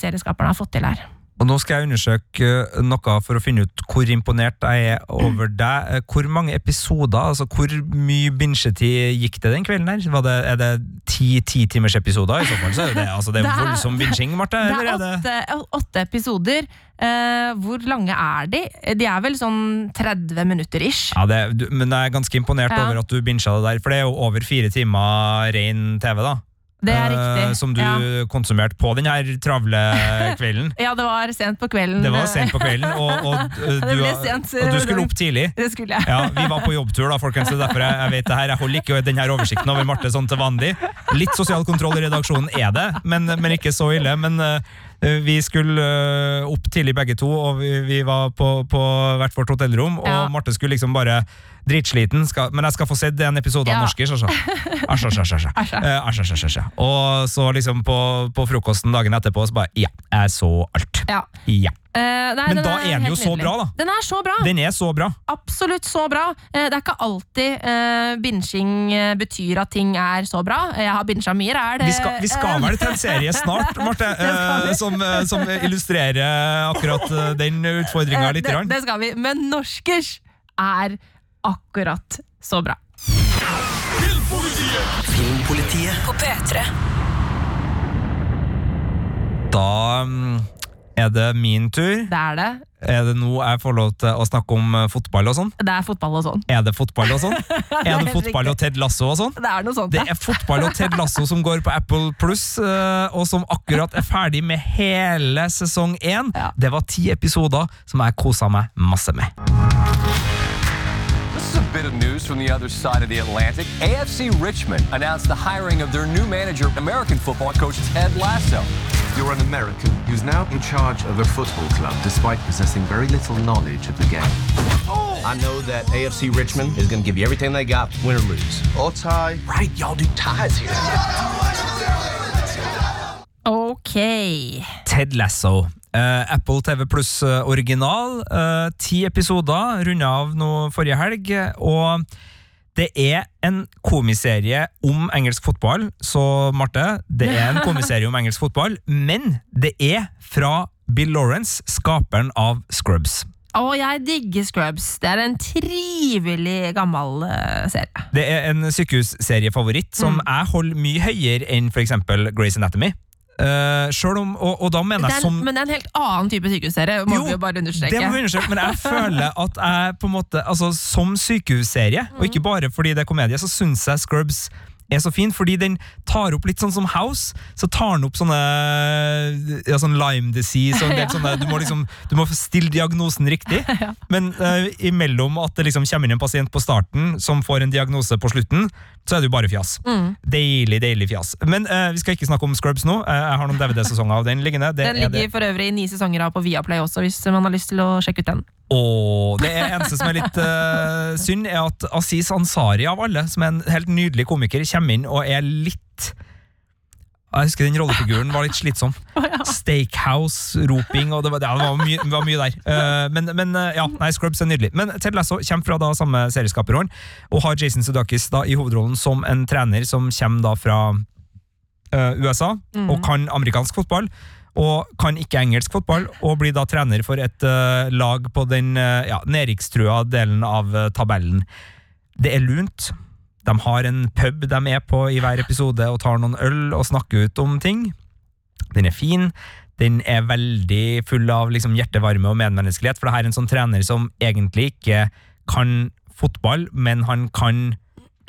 serieskaperne har fått til her. Og nå skal jeg undersøke øh, noe for å finne ut hvor imponert jeg er over deg. Eh, Hvor mange episoder, altså hvor mye bingetid gikk det den kvelden her? Det, er det ti titimersepisoder? I så fall så er det, altså det er (laughs) voldsom binging, Marte? Det er åtte, åtte episoder. Uh, hvor lange er de? De er vel sånn 30 minutter ish. ja, det, du, men jeg er ganske imponert Ja. over at du binga det der, for det er jo over fire timer ren TV, da. Det er eh, riktig, som du ja. konsumerte på den her travle (laughs) kvelden. Ja, det var sent på kvelden. Det var sent på kvelden, og, og, eh, (laughs) du, og du skulle opp tidlig. Det skulle jeg. Ja, Vi var på jobbtur, da, folkens. Det er derfor jeg, jeg vet det her. Jeg holder ikke den her oversikten over Marte sånn til vanlig. Litt sosial kontroll i redaksjonen er det, men, men ikke så ille. Men Uh, vi skulle eh, opp tidlig begge to, og vi, vi var på, på hvert vårt hotellrom, og Ja. Marte skulle liksom bare Dritsliten, skal, men jeg skal få sett en episode av Ja. Asja. Asj, asj, asj. Og så liksom på, på frokosten dagen etterpå, så bare Ja, jeg så alt. Ja. Ja. Uh, nei, Men da er den jo så bra, da. Den er så bra! Den er så bra. Absolutt så bra. Uh, det er ikke alltid uh, binsjing eh, betyr at ting er så bra. Jeg har binsja mye ræl. Vi skal, vi skal vel til en serie (laughs) snart, Marte, som, som illustrerer akkurat den utfordringa litt. det, det skal vi. Men norskers er akkurat så bra. Filmpolitiet På P3. Da mm, er det min tur. Det er det. Er det nå jeg får lov til å snakke om eh, fotball og sånn? Det er fotball og sånn. Er det fotball og sånn? (laughs) Er det fotball og Ted Lasso og sånn? Det er noe sånt, Det er fotball og Ted Lasso som går på Apple Pluss, eh, og som akkurat er ferdig med hele sesong én. Ja. Det var ti episoder som jeg kosa meg masse med. This is a bit of news from the other side of the Atlantic. AFC Richmond announced the hiring of their new manager, American football coach Ted Lasso. You're an American who's now in charge of a football club despite possessing very little knowledge of the game. Oh! I know that AFC Richmond is going to give you everything they got, win or lose. Or tie. Right, y'all do ties here. Ok. Ted Lasso. Eh, Apple TV Pluss eh, original. eh, ti episoder, runda av nå forrige helg. Og det er en komiserie om engelsk fotball. Så Marte, det er en komiserie om engelsk fotball, men det er fra Bill Lawrence, skaperen av Scrubs. Å, jeg digger Scrubs. Det er en trivelig gammel uh, serie. Det er en sykehusseriefavoritt som Mm. jeg holder mye høyere enn f.eks. Grey's Anatomy. Selv om, og, og da mener jeg som men det er en helt annen type sykehusserie, må Jo, vi jo bare understreke. Det må vi understreke, men jeg (laughs) føler at jeg på en måte Altså, som sykehusserie, og ikke bare fordi det er komedie, så syns jeg Scrubs er så fin, fordi den tar opp litt sånn som House. Så tar den opp sånne ja, sånn Lyme disease og en del sånne Du må liksom Du må stille diagnosen riktig. (laughs) Men uh, imellom at det liksom kommer inn en pasient på starten som får en diagnose på slutten, så er det jo bare fjas. Mm. Deilig, deilig fjas. Men uh, vi skal ikke snakke om Scrubs nå. Uh, jeg har noen DVD-sesonger av den liggende. Det Den er ligger det. for øvrig i ni sesonger av på Viaplay også, hvis man har lyst til å sjekke ut den. Og det eneste som er litt synd, er at Aziz Ansari av alle, som er en helt nydelig komiker, kommer inn og er litt Jeg husker den rollefiguren var litt slitsom. (laughs) Steakhouse-roping, og det var, det var, mye, det var mye der. Eh, men men eh, ja, nei, Scrubs er nydelig. Men Ted Lasso kommer fra da samme serieskaperhånd, og har Jason Sudakis da i hovedrollen som en trener som kommer da fra eh, USA, Mhm. og kan amerikansk fotball. Og kan ikke engelsk fotball, og blir da trener for et lag på den ja, nedrykkstrua delen av tabellen. Det er lunt. De har en pub de er på i hver episode og tar noen øl og snakker ut om ting. Den er fin. Den er veldig full av liksom, hjertevarme og medmenneskelighet, for det her er en sånn trener som egentlig ikke kan fotball, men han kan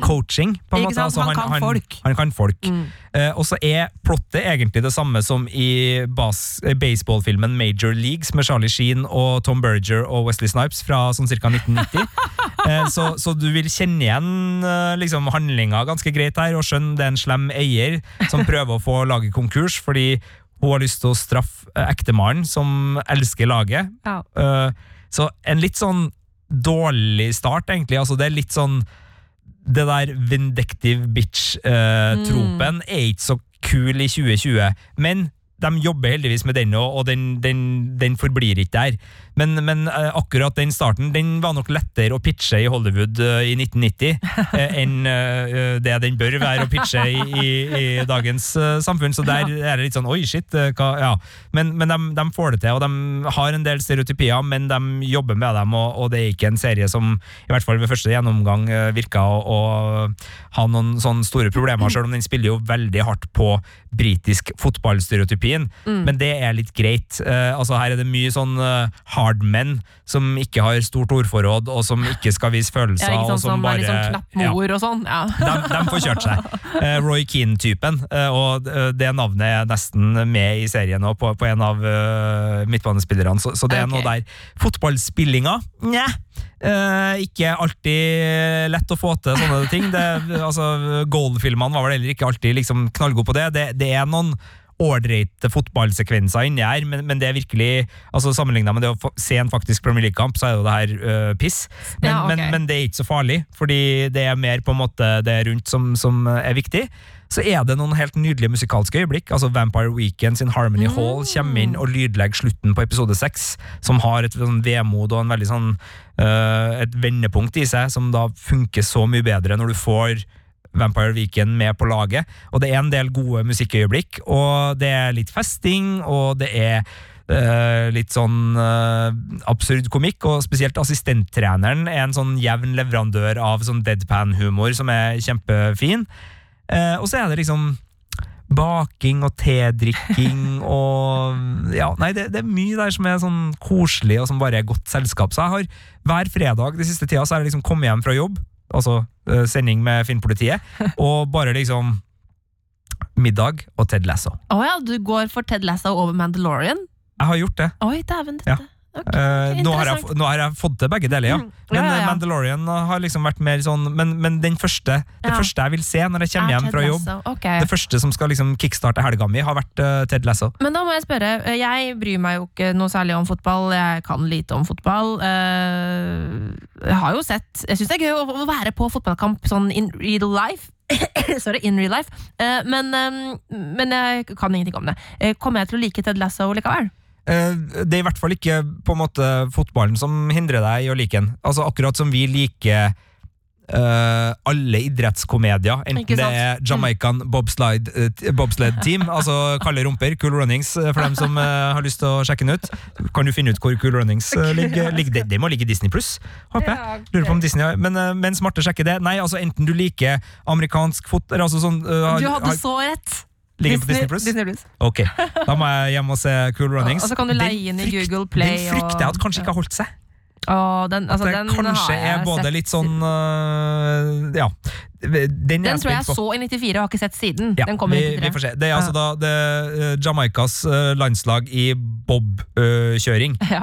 coaching, på en måte. sant? Han kan folk. Han kan folk. Mm. Eh, og så er plottet egentlig det samme som i bas eh, baseballfilmen Major Leagues med Charlie Sheen og Tom Berger og Wesley Snipes fra sånn ca. 1990. (laughs) eh, så, så du vil kjenne igjen eh, liksom, handlinga ganske greit her, og skjønne det er en slem eier som (laughs) prøver å få laget konkurs fordi hun har lyst til å straffe ektemannen som elsker laget. Ja. Så en litt sånn dårlig start, egentlig. Altså, det er litt sånn det der vindictive bitch-tropen er ikke så kul i 2020, men de jobber heldigvis med den, og og den, den, den forblir ikke der. Men, men eh, akkurat den starten den var nok lettere å pitche i Hollywood eh, i 1990 (laughs) eh, enn det den bør være å pitche i, i, i dagens samfunn. Så der er det litt sånn oi, shit. hva, ja. Men, men de, de får det til, og de har en del stereotypier, men de jobber med dem, og, og det er ikke en serie som i hvert fall ved første gjennomgang virka å, å ha noen sånne store problemer, selv om den spiller jo veldig hardt på britisk fotballstereotypien. Mm. men det er litt greit. Altså Her er det mye sånn uh, hardmen som ikke har stort ordforråd, og som ikke skal vise følelser. Ja, ikke og sant, som er litt sånn ja. knappmor og sånn. Ja. (laughs) De, de får kjørt seg. Eh, Roy Keane-typen. eh, og eh, det navnet er nesten med i serien nå, på, på en av midtbanespillerne. Så, så det er okay. noe der. Fotballspillinga? Nja. Eh, ikke alltid lett å få til sånne ting. Det, altså, Goal-filmene var vel heller ikke alltid liksom knallgode på det. Det, det er noen ålreite fotballsekvenser inni her, men, men det er virkelig altså Sammenligna med det å se en faktisk Premier League-kamp, så er jo det her øh, piss. Men, Ja, okay. men, men det er ikke så farlig, fordi det er mer på en måte det rundt som, som er viktig. Så er det noen helt nydelige musikalske øyeblikk. altså Vampire Weekend sin Harmony Hall kommer inn og lydlegger slutten på episode seks, som har et sånn vemod og en veldig sånn øh, et vendepunkt i seg, som da funker så mye bedre når du får Vampire Weekend med på laget. Og det er en del gode musikkøyeblikk, og det er litt festing, og det er Uh, litt sånn uh, absurd komikk, og spesielt assistenttreneren er en sånn jevn leverandør av sånn deadpan-humor som er kjempefin. Uh, og så er det liksom baking og tedrikking (laughs) og Ja, nei, det, det er mye der som er sånn koselig, og som bare er godt selskap. Så jeg har hver fredag de siste tida så har jeg liksom kommet hjem fra jobb, altså eh, sending med Finnpolitiet, (laughs) og bare liksom middag og Ted Lasso. Å ja, du går for Ted Lasso over Mandalorian? Jeg har gjort det. Oi, dæven Ja. Dette. Ok, Eh, nå, har jeg, nå har jeg fått til begge deler, ja. Mm. Men Ja, ja, eh, ja. Mandalorian har liksom vært mer sånn Men, men den første, det Ja. første jeg vil se når jeg kommer Er hjem fra jobb, okay. det første som skal liksom kickstarte helga mi, har vært uh, Ted Lasso. Men da må jeg spørre, jeg bryr meg jo ikke noe særlig om fotball, jeg kan lite om fotball. Uh, Jeg har jo sett Jeg syns det er gøy å være på fotballkamp sånn in real life. (coughs) Sorry, in real life. Uh, Men, um, men jeg kan ingenting om det. Kommer jeg til å like Ted Lasso likevel? Eh, Det er i hvert fall ikke på en måte fotballen som hindrer deg i å like den. Altså Akkurat som vi liker Uh, alle idrettskomedier, enten det er Jamaican bobslide, eh, bobsled team, (laughs) altså Kalde rumper, Cool Runnings, for dem som uh, har lyst til å sjekke den ut. Kan du finne ut hvor Cool Runnings uh, ligger? ligger det, det må ligge i Disney pluss, håper jeg. Lurer på om Disney har Men mens Marte sjekker det Nei, altså enten du liker amerikansk fot... Altså sånn, Du hadde så rett! Ligger Disney, på Disney Plus? Ok, da må jeg hjem og se Cool Runnings. Og så kan du leie inn i Den frykt- Google Play Den frykter jeg at kanskje ikke har holdt seg. Åh, den, altså, At det den kanskje er både sett litt sånn uh, Ja. Den, den jeg tror jeg på. så i 94 og har ikke sett siden. Ja, den kom i vi, 93. vi får se. Det er altså da det, er Jamaicas øh, landslag i bobkjøring, Ja.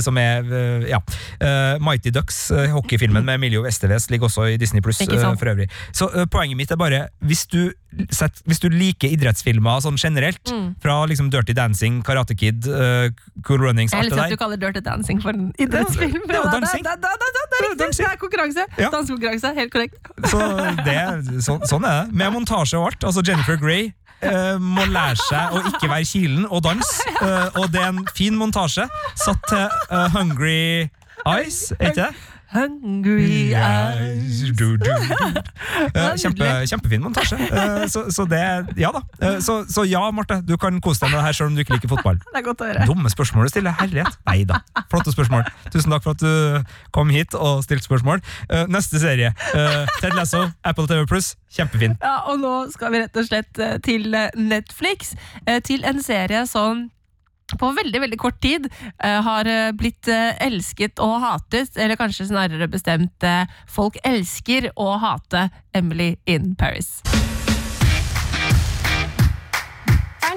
som er øh, ja. Eh, Mighty Ducks, øh, hockeyfilmen med Emilio Esteves, ligger også i Disney Pluss for øvrig. Så øh, poenget mitt er bare, hvis du, set, hvis du liker idrettsfilmer sånn generelt, Mm. fra liksom Dirty Dancing, Karate Kid, øh, Cool Runnings, Jeg alt det elsker at du kaller Dirty Dancing for en idrettsfilm. det er er er konkurranse. Dansekonkurranse, helt korrekt. Så det, så, sånn er det. Med montasje og alt. Altså Jennifer Grey eh, må lære seg å ikke være kilen og danse. Eh, og det er en fin montasje satt til eh, Hungry Eyes, ikke det? Hungry eyes. Du, du, du. (laughs) Eh, Kjempe, kjempefin montasje. Eh, Så, så det Ja da. Eh, Så, så ja, Marte, du kan kose deg med det her selv om du ikke liker fotball. (laughs) Det er godt å høre. Dumme spørsmål du stiller. Herlighet. Nei da. Flotte spørsmål. Tusen takk for at du kom hit og stilte spørsmål. Neste serie. Ted Lasso, Apple TV Pluss. Kjempefin. Ja, og nå skal vi rett og slett til Netflix. Til en serie som på veldig veldig kort tid uh, har eh, blitt uh, elsket og hatet, eller kanskje snarere bestemt uh, folk elsker å hate Emily in Paris.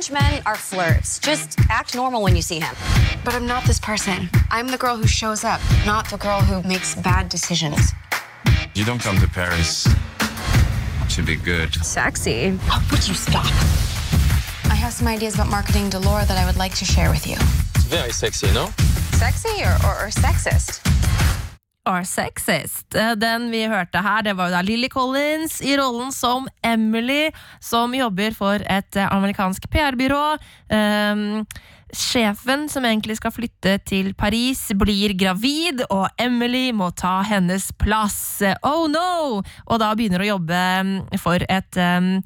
French men are flirts. Just act normal when you see him. But I'm not this person. I'm the girl who shows up, not the girl who makes bad decisions. You don't come to Paris to be good. Sexy. Oh, would you stop? Have some ideas about marketing to Laura that I would like to share with you. It's very sexy, no? Sexy or, or, or sexist? Are Sexist. Eh, Den vi hørte her, det var jo da Lily Collins i rollen som Emily, som jobber for et eh, amerikansk PR-byrå. Um, sjefen, som egentlig skal flytte til Paris, blir gravid, og Emily må ta hennes plass. Oh no! Og da begynner å jobbe mm, for et um,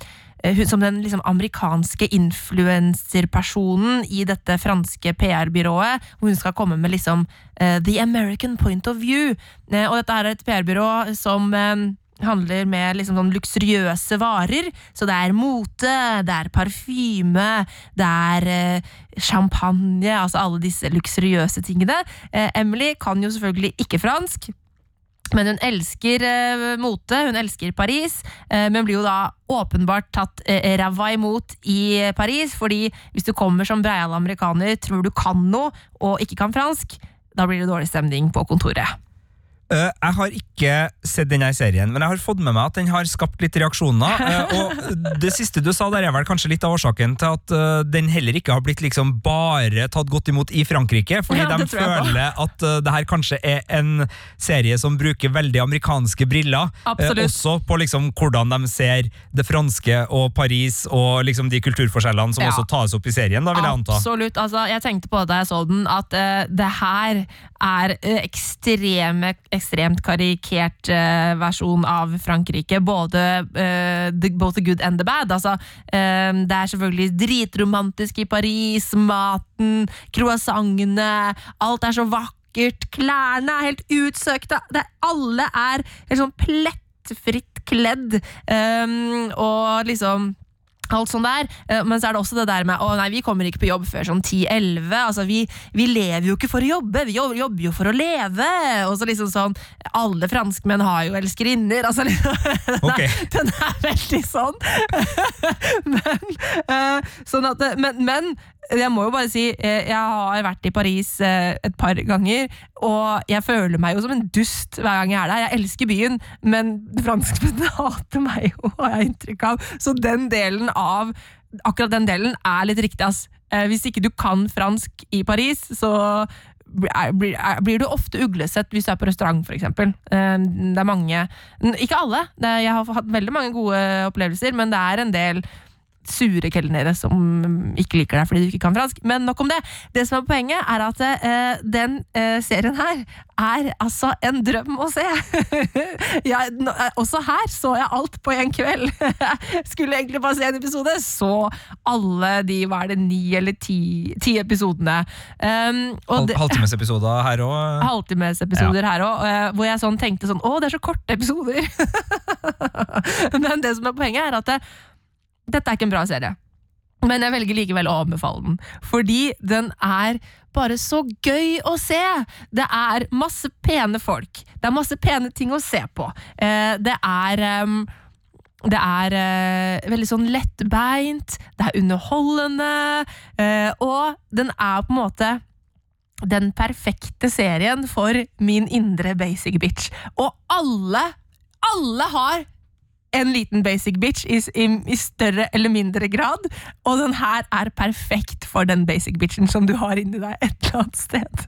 som den liksom amerikanske influenserpersonen i dette franske PR-byrået, hvor hun skal komme med liksom uh, the American point of view. Uh, og dette er et PR-byrå som uh, handler med liksom sånn luksuriøse varer. Så det er mote, det er parfyme, det er eh, champagne, altså alle disse luksuriøse tingene. Eh, Emily kan jo selvfølgelig ikke fransk. Men hun elsker eh, mote, hun elsker Paris, eh, men blir jo da åpenbart tatt eh, ræva imot i Paris. fordi hvis du kommer som breial amerikaner, tror du kan noe og ikke kan fransk, da blir det dårlig stemning på kontoret. Eh, jeg har ikke sett denne serien, men jeg har fått med meg at den har skapt litt reaksjoner. Uh, (laughs) og det siste du sa der er vel kanskje litt av årsaken til at uh, den heller ikke har blitt liksom bare tatt godt imot i Frankrike, fordi Ja, de føler at det her kanskje er en serie som bruker veldig amerikanske briller. også på liksom hvordan de ser det franske og Paris og liksom de kulturforskjellene som Ja. også tas opp i serien, da vil jeg anta. Absolutt. Altså, jeg tenkte på det da jeg så den, at det her er ekstreme, ekstremt karikert eh, versjon av Frankrike. Både eh, the, both the good and the bad. Altså, eh, det er selvfølgelig dritromantisk i Paris. Maten, croissantene. Alt er så vakkert. Klærne er helt utsøkte. Det, alle er helt sånn plettfritt kledd. Um, og liksom Alt sånn der, Eh, Men så er det også det der med å nei, vi kommer ikke på jobb før sånn 10-11. Altså, vi, vi lever jo ikke for å jobbe, vi jobber, jo for å leve. Og så liksom sånn Alle franskmenn har jo elskerinner. Altså, liksom, (laughs) den, er, den er veldig sånn. (laughs) men, eh, sånn at, men, men jeg må jo bare si, eh, jeg har vært i Paris eh, et par ganger, og jeg føler meg jo som en dust hver gang jeg er der. Jeg elsker byen, men franskmennene (laughs) hater meg jo, har jeg inntrykk av. Så den delen av Akkurat den delen er litt riktig, ass. Eh, Hvis ikke du kan fransk i Paris, så blir, du ofte uglesett hvis du er på restaurant. Eh, Det er mange Ikke alle, jeg har hatt veldig mange gode opplevelser, men det er en del sure kelnere som ikke liker deg fordi du ikke kan fransk. Men nok om det. Det som er poenget, er at eh, den eh, serien her er altså en drøm å se. (laughs) jeg, nå, eh, også her så jeg alt på en kveld. (laughs) Skulle egentlig bare se en episode, så alle de, hva er det, ni eller ti, ti episodene. Um, og Halv, halvtimesepisoder her òg. halvtimesepisoder her òg, hvor jeg sånn tenkte sånn Å, det er så korte episoder! (laughs) Men det som er poenget, er at det, dette er ikke en bra serie. Men jeg velger likevel å anbefale den, fordi den er bare så gøy å se! Det er masse pene folk. Det er masse pene ting å se på. Eh, det er ehm, det er eh, veldig sånn lettbeint, det er underholdende, eh, og den er på en måte den perfekte serien for min indre basic bitch. Og alle, alle har en liten basic bitch i, i, i større eller mindre grad, og den her er perfekt for den basic bitchen som du har inni deg et eller annet sted.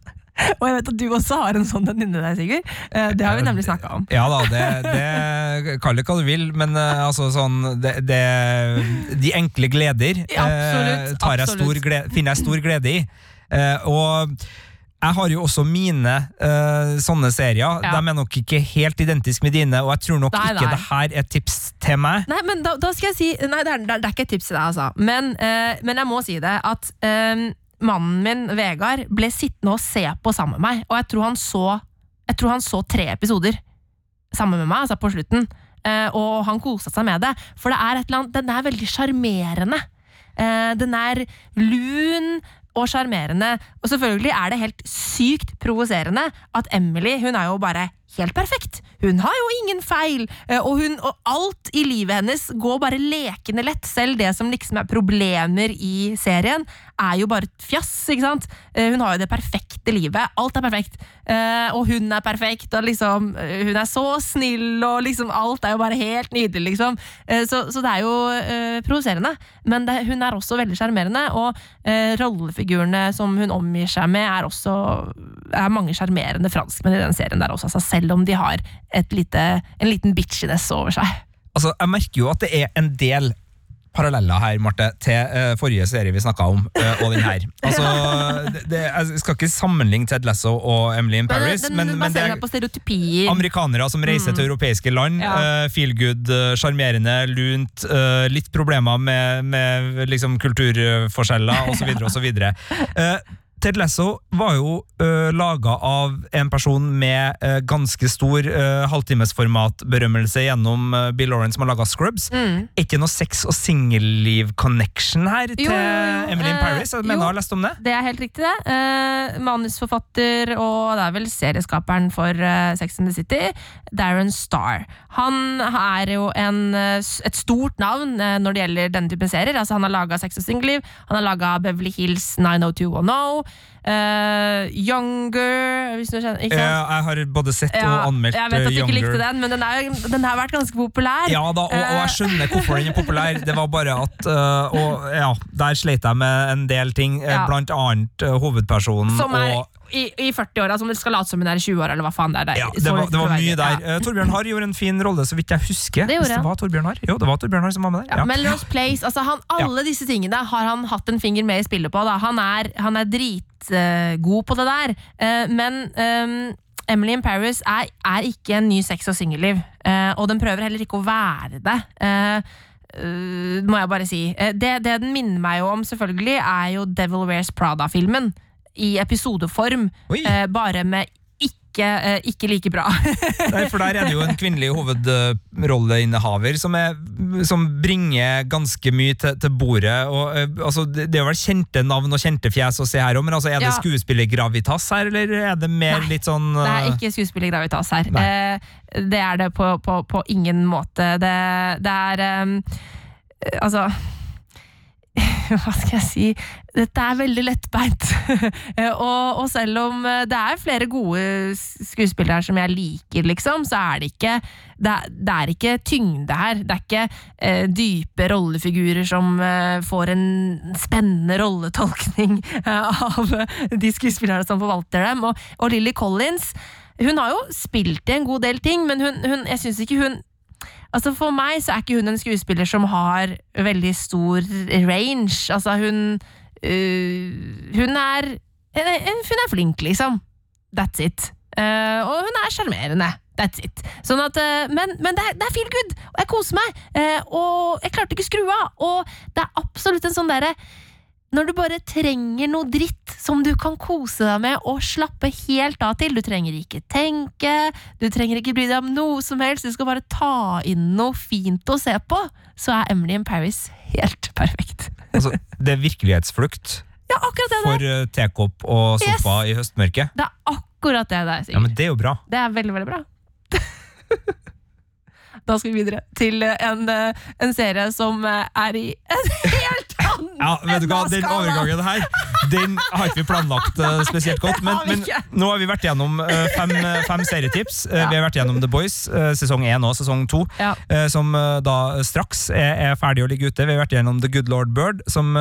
Og jeg vet at du også har en sånn den inni deg, Sigurd. Eh, Det har vi nemlig snakka om. Ja da, det, det Kall det hva du vil, men eh, altså sånn det, det, De enkle gleder Ja, absolutt, eh, tar jeg stor glede, finner jeg stor glede i. Eh, og jeg har jo også mine uh, sånne serier. Ja. De er nok ikke helt identiske med dine, og jeg tror nok Nei, ikke nei. det her er tips til meg. Nei, men da, da skal jeg si Nei, det er, det er- ikke et tips til deg, altså. Men, uh, men jeg må si det at eh, mannen min, Vegard, ble sittende og se på sammen med meg, og jeg tror han så Jeg tror han så tre episoder sammen med meg, altså på slutten. Uh, og han kosa seg med det. For det er et eller annet Den er veldig sjarmerende. Uh, den er lun og sjarmerende. Og selvfølgelig er det helt sykt provoserende at Emily hun er jo bare helt perfekt. Hun har jo ingen feil, eh, og, hun, og alt i livet hennes går bare lekende lett. Selv det som liksom er problemer i serien, er jo bare fjass. ikke sant? Eh, Hun har jo det perfekte livet. Alt er perfekt. Eh, Og hun er perfekt, og liksom hun er så snill, og liksom alt er jo bare helt nydelig, liksom. Så, så det er jo provoserende. Men det, hun er også veldig sjarmerende, og rollefigurene som hun omgir seg med, er også er mange sjarmerende franskmenn i den serien der også, altså, selv om de har lite, en liten bitchiness over seg. Altså, Jeg merker jo at det er en del paralleller her, Marte, til uh, forrige serie vi snakka om, uh, og den her. (laughs) Altså, det, det, jeg skal ikke sammenligne Ted Lasso og Emily in Paris, den men, men det er amerikanere som reiser Mm. til europeiske land. Ja. Uh, feel good, sjarmerende, lunt. litt problemer med, med liksom kulturforskjeller osv. osv. (laughs) Ted Lasso var jo uh, laga av en person med uh, ganske stor uh, halvtimesformat-berømmelse gjennom uh, Bill Lawrence, som har laga Scrubs. Mm. Er ikke noe sex- og singelliv-connection her til Jo, jo, Emily in eh, Paris? Jeg mener jo. har lest om det. Det er helt riktig, det. Eh, manusforfatter og det er vel serieskaperen for eh, Sex and the City, Darren Star. Han er jo en, et stort navn når det gjelder denne typen serier. Altså, han har laga Sex og Singelliv, han har laga Beverly Hills 90210, eh, Younger hvis du kjenner, ikke sant? Ja, jeg har både sett og Ja, anmeldt jeg vet at du du ikke likte den, men den, er, den har vært ganske populær. Ja da, og, og jeg Eh, skjønner hvorfor den er populær. Det var bare at uh, Og ja, der sleit jeg med en del ting, eh, Ja. blant annet uh, hovedpersonen som er og i, i 40-åra, som skal late som hun er i 20-åra, eller hva faen det er. ja, det, var, det var mye der. Ja. Torbjørn Harr gjorde en fin rolle, så vidt jeg husker. Det gjorde det han. var Torbjørn Harr? Jo, det var Torbjørn Harr som var med der. Ja, Melrose Place, altså han, alle disse tingene har han hatt en finger med i spillet på. Da. Han er, han er dritgod på det der. Eh, men um, Emily in Paris er, er ikke en ny sex- og singelliv, eh, og den prøver heller ikke å være det. Uh, eh, må jeg bare si. Eh, det, det den minner meg jo om, selvfølgelig, er jo Devil Wears Prada-filmen. I episodeform, eh, bare med ikke, eh, ikke like bra. (laughs) Nei, for der er det jo en kvinnelig hovedrolleinnehaver som, er, som bringer ganske mye til, til bordet. Og, eh, altså, det, er vel kjente navn og kjente fjes å se her òg, men altså, er det Ja. skuespillergravitas her, eller er det mer litt sånn Det er eh, ikke skuespillergravitas her. Eh, det er det på, på, på ingen måte. Det, det er eh, Altså (laughs) hva skal jeg si Dette er veldig lettbeint. (laughs) Eh, og, og selv om eh, det er flere gode skuespillere som jeg liker, liksom, så er det ikke Det er, det er ikke tyngde her. Det er ikke eh, dype rollefigurer som eh, får en spennende rolletolkning (laughs) av de skuespillerne som forvalter dem. Og, og Lily Collins hun har jo spilt i en god del ting, men hun, hun, jeg syns ikke hun Altså For meg så er ikke hun en skuespiller som har veldig stor range. Altså hun øh, Hun er Hun er flink, liksom. That's it. Uh, og hun er sjarmerende. That's it. Sånn at, uh, men men det, er, det er feel good, og jeg koser meg. Uh, og jeg klarte ikke å skru av. Og det er absolutt en sånn derre når du bare trenger noe dritt som du kan kose deg med og slappe helt av til. Du trenger ikke tenke, du trenger ikke bry deg om noe som helst, du skal bare ta inn noe fint å se på. Så er Emily in Paris helt perfekt. (laughs) altså, Det er virkelighetsflukt Ja, akkurat det der. for eh, tekopp og sofa i høstmørket. Det er akkurat det der, Ja, men det er jo bra. Det er veldig, veldig bra. (laughs) Da skal vi videre til eh, en, eh, en serie som eh, er i en (laughs) helt annen Ja, vet du hva, Den overgangen her Den har ikke vi planlagt spesielt godt. Men, men nå har vi vært gjennom fem, fem serietips. Ja. Vi har vært gjennom The Boys, sesong én og sesong to, Ja. som da straks er, er ferdig å ligge ute. Vi har vært gjennom The Good Lord Bird, som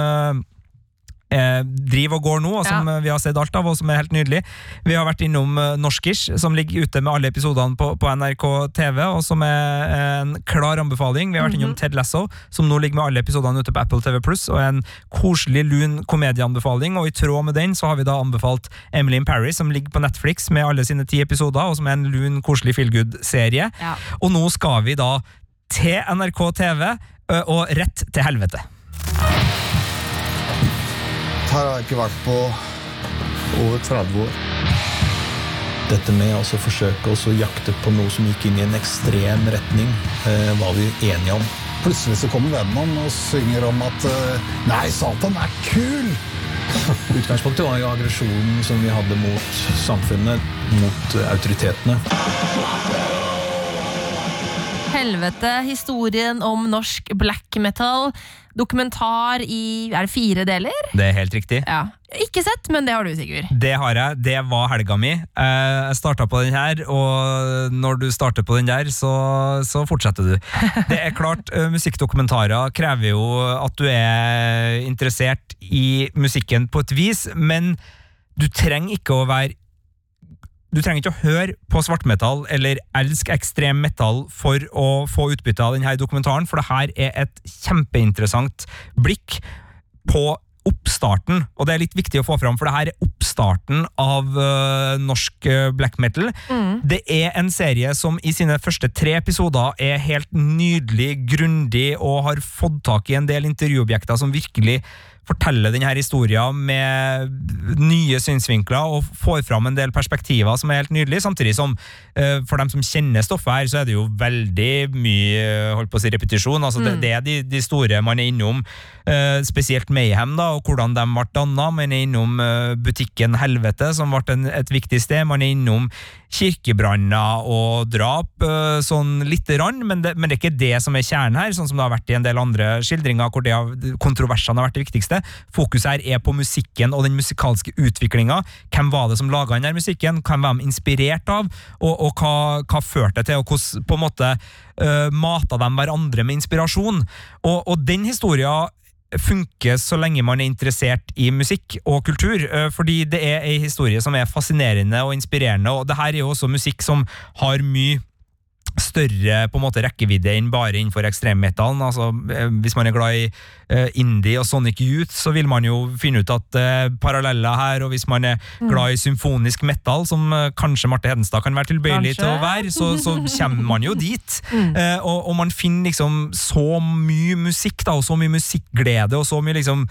eh, eh, driver og går nå, og som Ja. eh, vi har sett alt av, og som er helt nydelig. Vi har vært innom eh, Norskish, som ligger ute med alle episodene på, på NRK TV, og som er en klar anbefaling. Vi har vært innom Ted Lasso, som nå ligger med alle episodene ute på Apple TV Pluss, og er en koselig, lun komedieanbefaling. Og i tråd med den så har vi da anbefalt Emily in Paris, som ligger på Netflix med alle sine ti episoder, og som er en lun, koselig feelgood-serie. Ja. Og nå skal vi da til NRK TV, og rett til helvete. Her har jeg ikke vært på over 30 år. Dette med å forsøke å jakte på noe som gikk inn i en ekstrem retning, eh, var vi enige om. Plutselig så kommer vennen og synger om at eh, Nei, Satan er kul! (laughs) Utgangspunktet var jo aggresjonen som vi hadde mot samfunnet, mot eh, autoritetene. Helvete, historien om norsk black metal. Dokumentar i er det fire deler? Det er helt riktig. Ja. Ikke sett, men det har du, Sigurd. Det har jeg. Det var helga mi. Eh, Jeg starta på den her, og når du starter på den der, så, så fortsetter du. Det er klart, eh, musikkdokumentarer krever jo at du er interessert i musikken på et vis, men du trenger ikke å være du trenger ikke å høre på svartmetall eller elske ekstrem metall for å få utbytte av denne dokumentaren, for det her er et kjempeinteressant blikk på oppstarten, og det er litt viktig å få fram, for det her er oppstarten av uh, norsk øh, black metal. Det er en serie som i sine første tre episoder er helt nydelig, grundig, og har fått tak i en del intervjuobjekter som virkelig forteller denne historien med nye synsvinkler og får fram en del perspektiver som er helt nydelige, samtidig som eh, for dem som kjenner stoffet her, så er det jo veldig mye eh, holdt på å si, repetisjon. altså det, Mm. det er de, de store man er innom, eh, spesielt Mayhem, da, og hvordan de ble danna. Man er innom butikken Helvete, som ble en, et viktig sted. Man er innom kirkebranner og drap, sånn lite grann, men det, men det er ikke det som er kjernen her, sånn som det har vært i en del andre skildringer, hvor det har, kontroversene har vært det viktigste. Fokuset her er på musikken og den musikalske utviklinga. Hvem var det som laga denne musikken? Hvem var de inspirert av? Og, og hva, hva førte det til, og hvordan på en måte uh, mata de hverandre med inspirasjon? Og, og den historia funker så lenge man er interessert i musikk og kultur, eh, fordi det er ei historie som er fascinerende og inspirerende, og det her er jo også musikk som har mye større på en måte rekkevidde enn bare innenfor ekstremmetallen. Altså, eh, hvis man er glad i uh, indie og Sonic Youth, så vil man jo finne ut at uh, paralleller her, og hvis man er Mm. glad i symfonisk metal, som uh, kanskje Marte Hedenstad kan være tilbøyelig Kanskje. til å være, så, så kommer man jo dit. (laughs) Mm. Og, og man finner liksom så mye musikk, da, og så mye musikkglede, og så mye liksom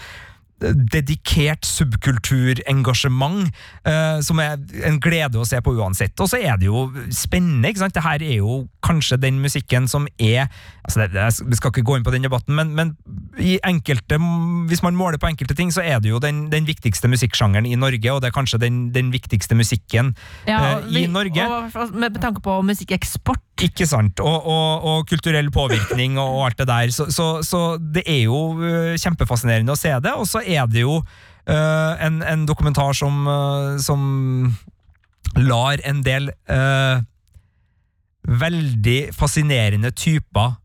dedikert subkulturengasjement, eh, som er en glede å se på uansett. Og så er det jo spennende. ikke sant? Det her er jo kanskje den musikken som er altså det, Vi skal ikke gå inn på den debatten, men, men i enkelte, hvis man måler på enkelte ting, så er det jo den, den viktigste musikksjangeren i Norge, og det er kanskje den, den viktigste musikken Ja, eh, i vi- Norge. Og, med tanke på musikkeksport. Ikke sant, og, og, og kulturell påvirkning og, og alt det der. Så, så, så det er jo øh, kjempefascinerende å se det, og så er det jo uh, en, en dokumentar som, uh, som lar en del uh, veldig fascinerende typer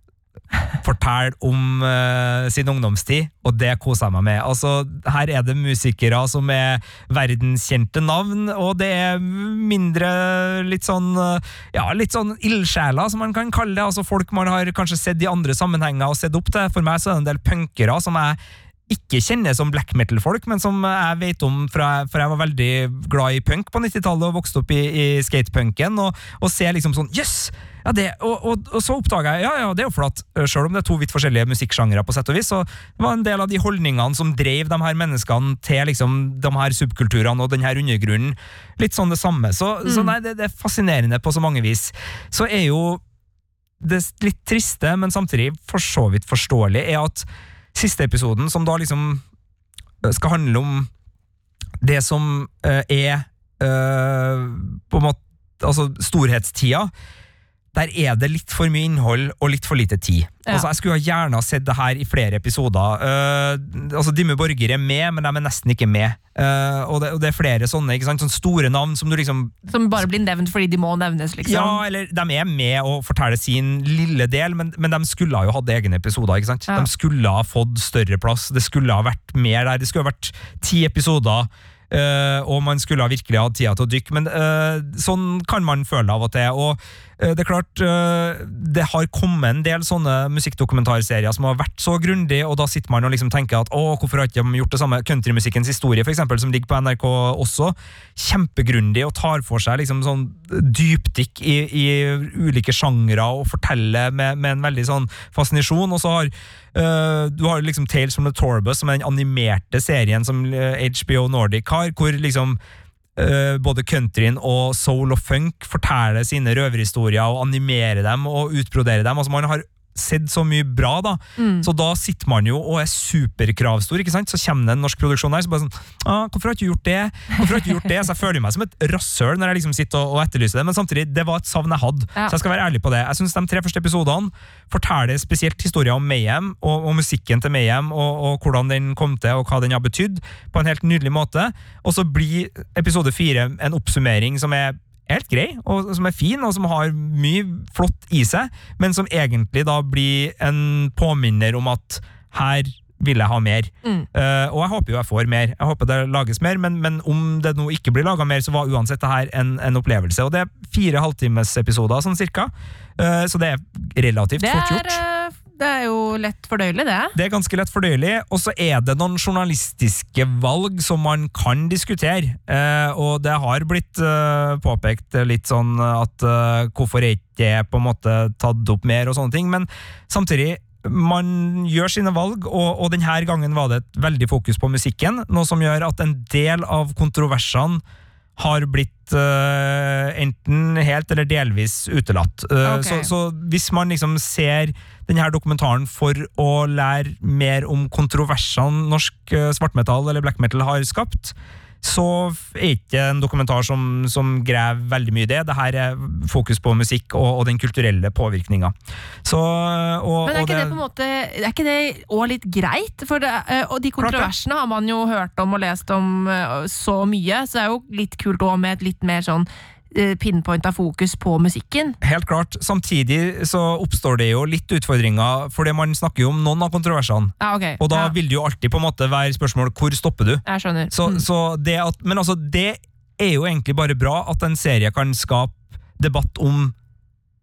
fortelle om uh, sin ungdomstid, og det koser jeg meg med. Altså, her er det musikere som er verdenskjente navn, og det er mindre litt sånn øh, ja, litt sånn ildsjeler, som man kan kalle det. Altså Folk man har kanskje sett i andre sammenhenger og sett opp til. For meg så er det en del punkere som jeg ikke kjenner som black metal-folk, men som jeg vet om fra For jeg var veldig glad i punk på 90-tallet og vokste opp i, i skatepunken, og, og ser liksom sånn Jøss! Yes! Ja, det, og, og, og så oppdaga jeg ja, ja, det er jo for at øh, selv om det er to vidt forskjellige musikksjangre, på sett og vis, så det var en del av de holdningene som drev de her menneskene til liksom, de her subkulturene og den her undergrunnen, litt sånn det samme. Så, så nei, det, det er fascinerende på så mange vis. Så er jo det litt triste, men samtidig for så vidt forståelig, er at siste episoden, som da liksom øh, skal handle om det som uh, er uh, på en måte Altså storhetstida, der er det litt for mye innhold og litt for lite tid. Ja. Altså, jeg skulle gjerne ha sett det her i flere episoder. Uh, altså, Dimme Borger er med, men de er nesten ikke med. Uh, og, det, og det er flere sånne ikke sant? Sånne store navn som du liksom Som bare blir nevnt fordi de må nevnes, liksom. ja, eller de er med og forteller sin lille del, men, men de skulle ha jo hatt egne episoder. ikke sant? Ja. De skulle ha fått større plass, det skulle ha vært mer der. Det skulle ha vært ti episoder, Uh, og man skulle ha virkelig hatt tida til å dykke. Men sånn kan man føle av og til. og det er klart, eh, det har kommet en del sånne musikkdokumentarserier som har vært så grundig, og da sitter man og liksom tenker at å, hvorfor har ikke de gjort det samme? Countrymusikkens historie, for eksempel, som ligger på NRK også, kjempegrundig og tar for seg liksom sånn dypdykk i, i ulike sjangre og forteller med, med en veldig sånn fascinasjon. Og så har uh, du har liksom Tales from the Torbus, som er den animerte serien som eh, HBO Nordic har, hvor liksom eh, både countryen og soul og funk forteller sine røverhistorier og animerer dem og utbroderer dem. Altså Man har sett så mye bra, da. Mm. Så da sitter man jo og er superkravstor, ikke sant? Så kommer det en norsk produksjon der, så bare sånn ah, 'Hvorfor har du ikke gjort det?' Hvorfor har ikke gjort det? Så jeg føler meg som et rasshøl når jeg liksom sitter og, og etterlyser det, men samtidig, det var et savn jeg hadde. Ja. Så jeg skal være ærlig på det. Jeg syns de tre første episodene forteller spesielt historier om Mayhem, og, og musikken til Mayhem, og, og hvordan den kom til, og hva den har betydd, på en helt nydelig måte. Og så blir episode fire en oppsummering som er helt grei, og som er fin, og som har mye flott i seg, men som egentlig da blir en påminner om at her vil jeg ha mer. Mm. Uh, og jeg håper jo jeg får mer. Jeg håper det lages mer, men, men om det nå ikke blir laga mer, så var uansett det her en, en opplevelse. Og det er fire halvtimesepisoder, sånn cirka. Uh, så det er relativt Det fort er, gjort. eh, det er jo lett fordøyelig, det. Det er ganske lett fordøyelig, og så er det noen journalistiske valg som man kan diskutere. Eh, og det har blitt eh, påpekt litt sånn at eh, hvorfor er ikke det på en måte tatt opp mer, og sånne ting. Men samtidig, man gjør sine valg, og, og denne gangen var det et veldig fokus på musikken, noe som gjør at en del av kontroversene har blitt uh, enten helt eller delvis utelatt. Uh, okay. så, så hvis man liksom ser denne dokumentaren for å lære mer om kontroversene norsk uh, svartmetall eller black metal har skapt, så er ikke en dokumentar som, som graver veldig mye i det. Det her er fokus på musikk og, og den kulturelle påvirkninga. Men er ikke det på en måte Er ikke det òg litt greit? For det, eh, og de kontroversene har man jo hørt om og lest om eh, så mye, så det er jo litt kult òg med et litt mer sånn pinpointa fokus på musikken. Helt klart. Samtidig så oppstår det jo litt utfordringer, fordi man snakker jo om noen av kontroversene. Ja, okay. Og da ja, vil det jo alltid på en måte være spørsmål hvor stopper du? jeg skjønner. Så, Mm. så det at, men altså, det er jo egentlig bare bra at en serie kan skape debatt om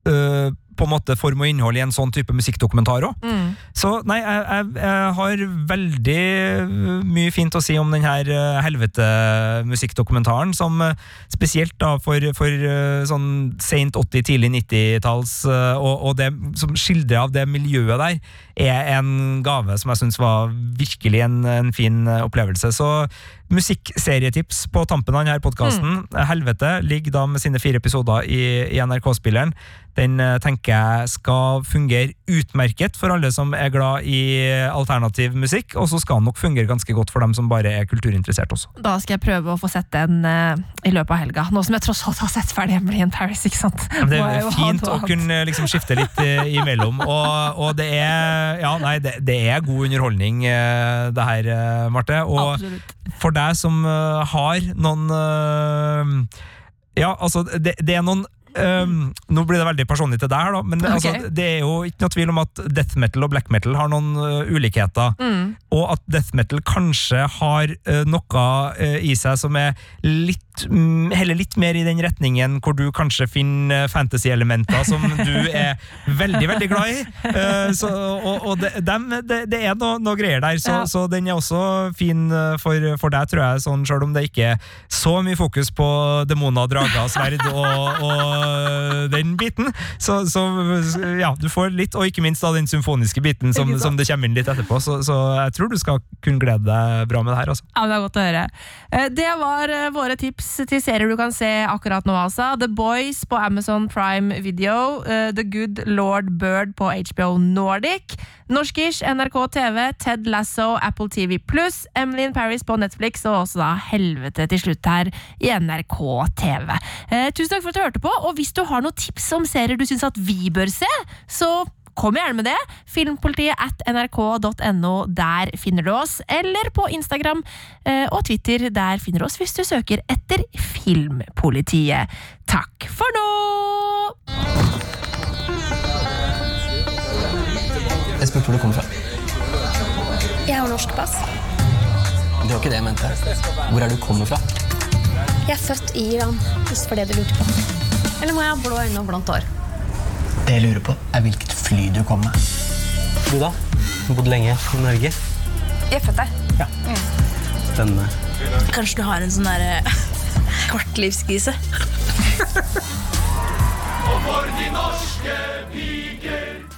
øh, på en måte form og innhold i en sånn type musikkdokumentar òg. Mm. Så nei, jeg, jeg, jeg har veldig øh, mye fint å si om den her øh, helvete-musikkdokumentaren, som øh, spesielt da for, for sånn sent 80-, tidlig 90-talls, øh, og, og det som skildrer av det miljøet der, er en gave som jeg syns var virkelig en, en fin opplevelse. Så musikkserietips på tampen av denne podkasten. Helvete ligger da med sine fire episoder i, i NRK-spilleren. Den eh, tenker jeg skal fungere utmerket for alle som er glad i alternativ musikk, og så skal den nok fungere ganske godt for dem som bare er kulturinteressert også. Da skal jeg prøve å få sett den uh, i løpet av helga. Nå som jeg tross alt har sett ferdig Emily in Paris. ikke sant? Men Det er jo fint å kunne liksom skifte litt uh, imellom, og, og det er ja, nei, det, det er god underholdning, uh, det her, Marte. Og Absolutt. For deg som eh, har noen eh, Ja, altså, det, det er noen eh, nå blir det veldig personlig til deg, her da, men det, altså, det er jo ikke noe tvil om at death metal og black metal har noen uh, ulikheter. Mm. Og at death metal kanskje har uh, noe uh, i seg som er litt um, heller litt mer i den retningen hvor du kanskje finner fantasy-elementer som du er veldig, veldig glad i. Så, og og det, dem, det, det er noe, noe greier der, så, Ja. så den er også fin for, for deg, tror jeg, sånn, selv om det ikke er så mye fokus på demoner, drager, sverd og, og den biten. Så, så ja, du får litt, og ikke minst da den symfoniske biten som, som det kommer inn litt etterpå. Så, så jeg tror du skal kunne glede deg bra med det her. Altså. Ja, Det er godt å høre. Eh, Det var eh, våre tips til serier du kan se akkurat nå. altså. The Boys på Amazon Prime Video, eh, The Good Lord Bird på HBO Nordic, Norskish, NRK TV, Ted Lasso, Apple TV Pluss, Emily in Paris på Netflix og også da Helvete til slutt her i NRK TV. Eh, tusen takk for at du hørte på, og hvis du har noen tips om serier du syns at vi bør se, så Kom gjerne med det. Filmpolitiet at nrk.no. Der finner du oss. Eller på Instagram eh, og Twitter. Der finner du oss hvis du søker etter Filmpolitiet. Takk for nå! Jeg spurte hvor du kommer fra. Jeg har norsk pass. Det var ikke det jeg mente. Hvor er du kommer fra? Jeg er født i Iran, hvis det var det du lurte på. Eller må jeg ha blå øyne og blondt hår? Det jeg lurer på, er hvilket fly du kom med. Du da? Du har bodd lenge i Norge. Jeg er født der. Ja. Spennende. Kanskje du har en sånn derre (laughs) kvartlivskrise? Og for de norske piker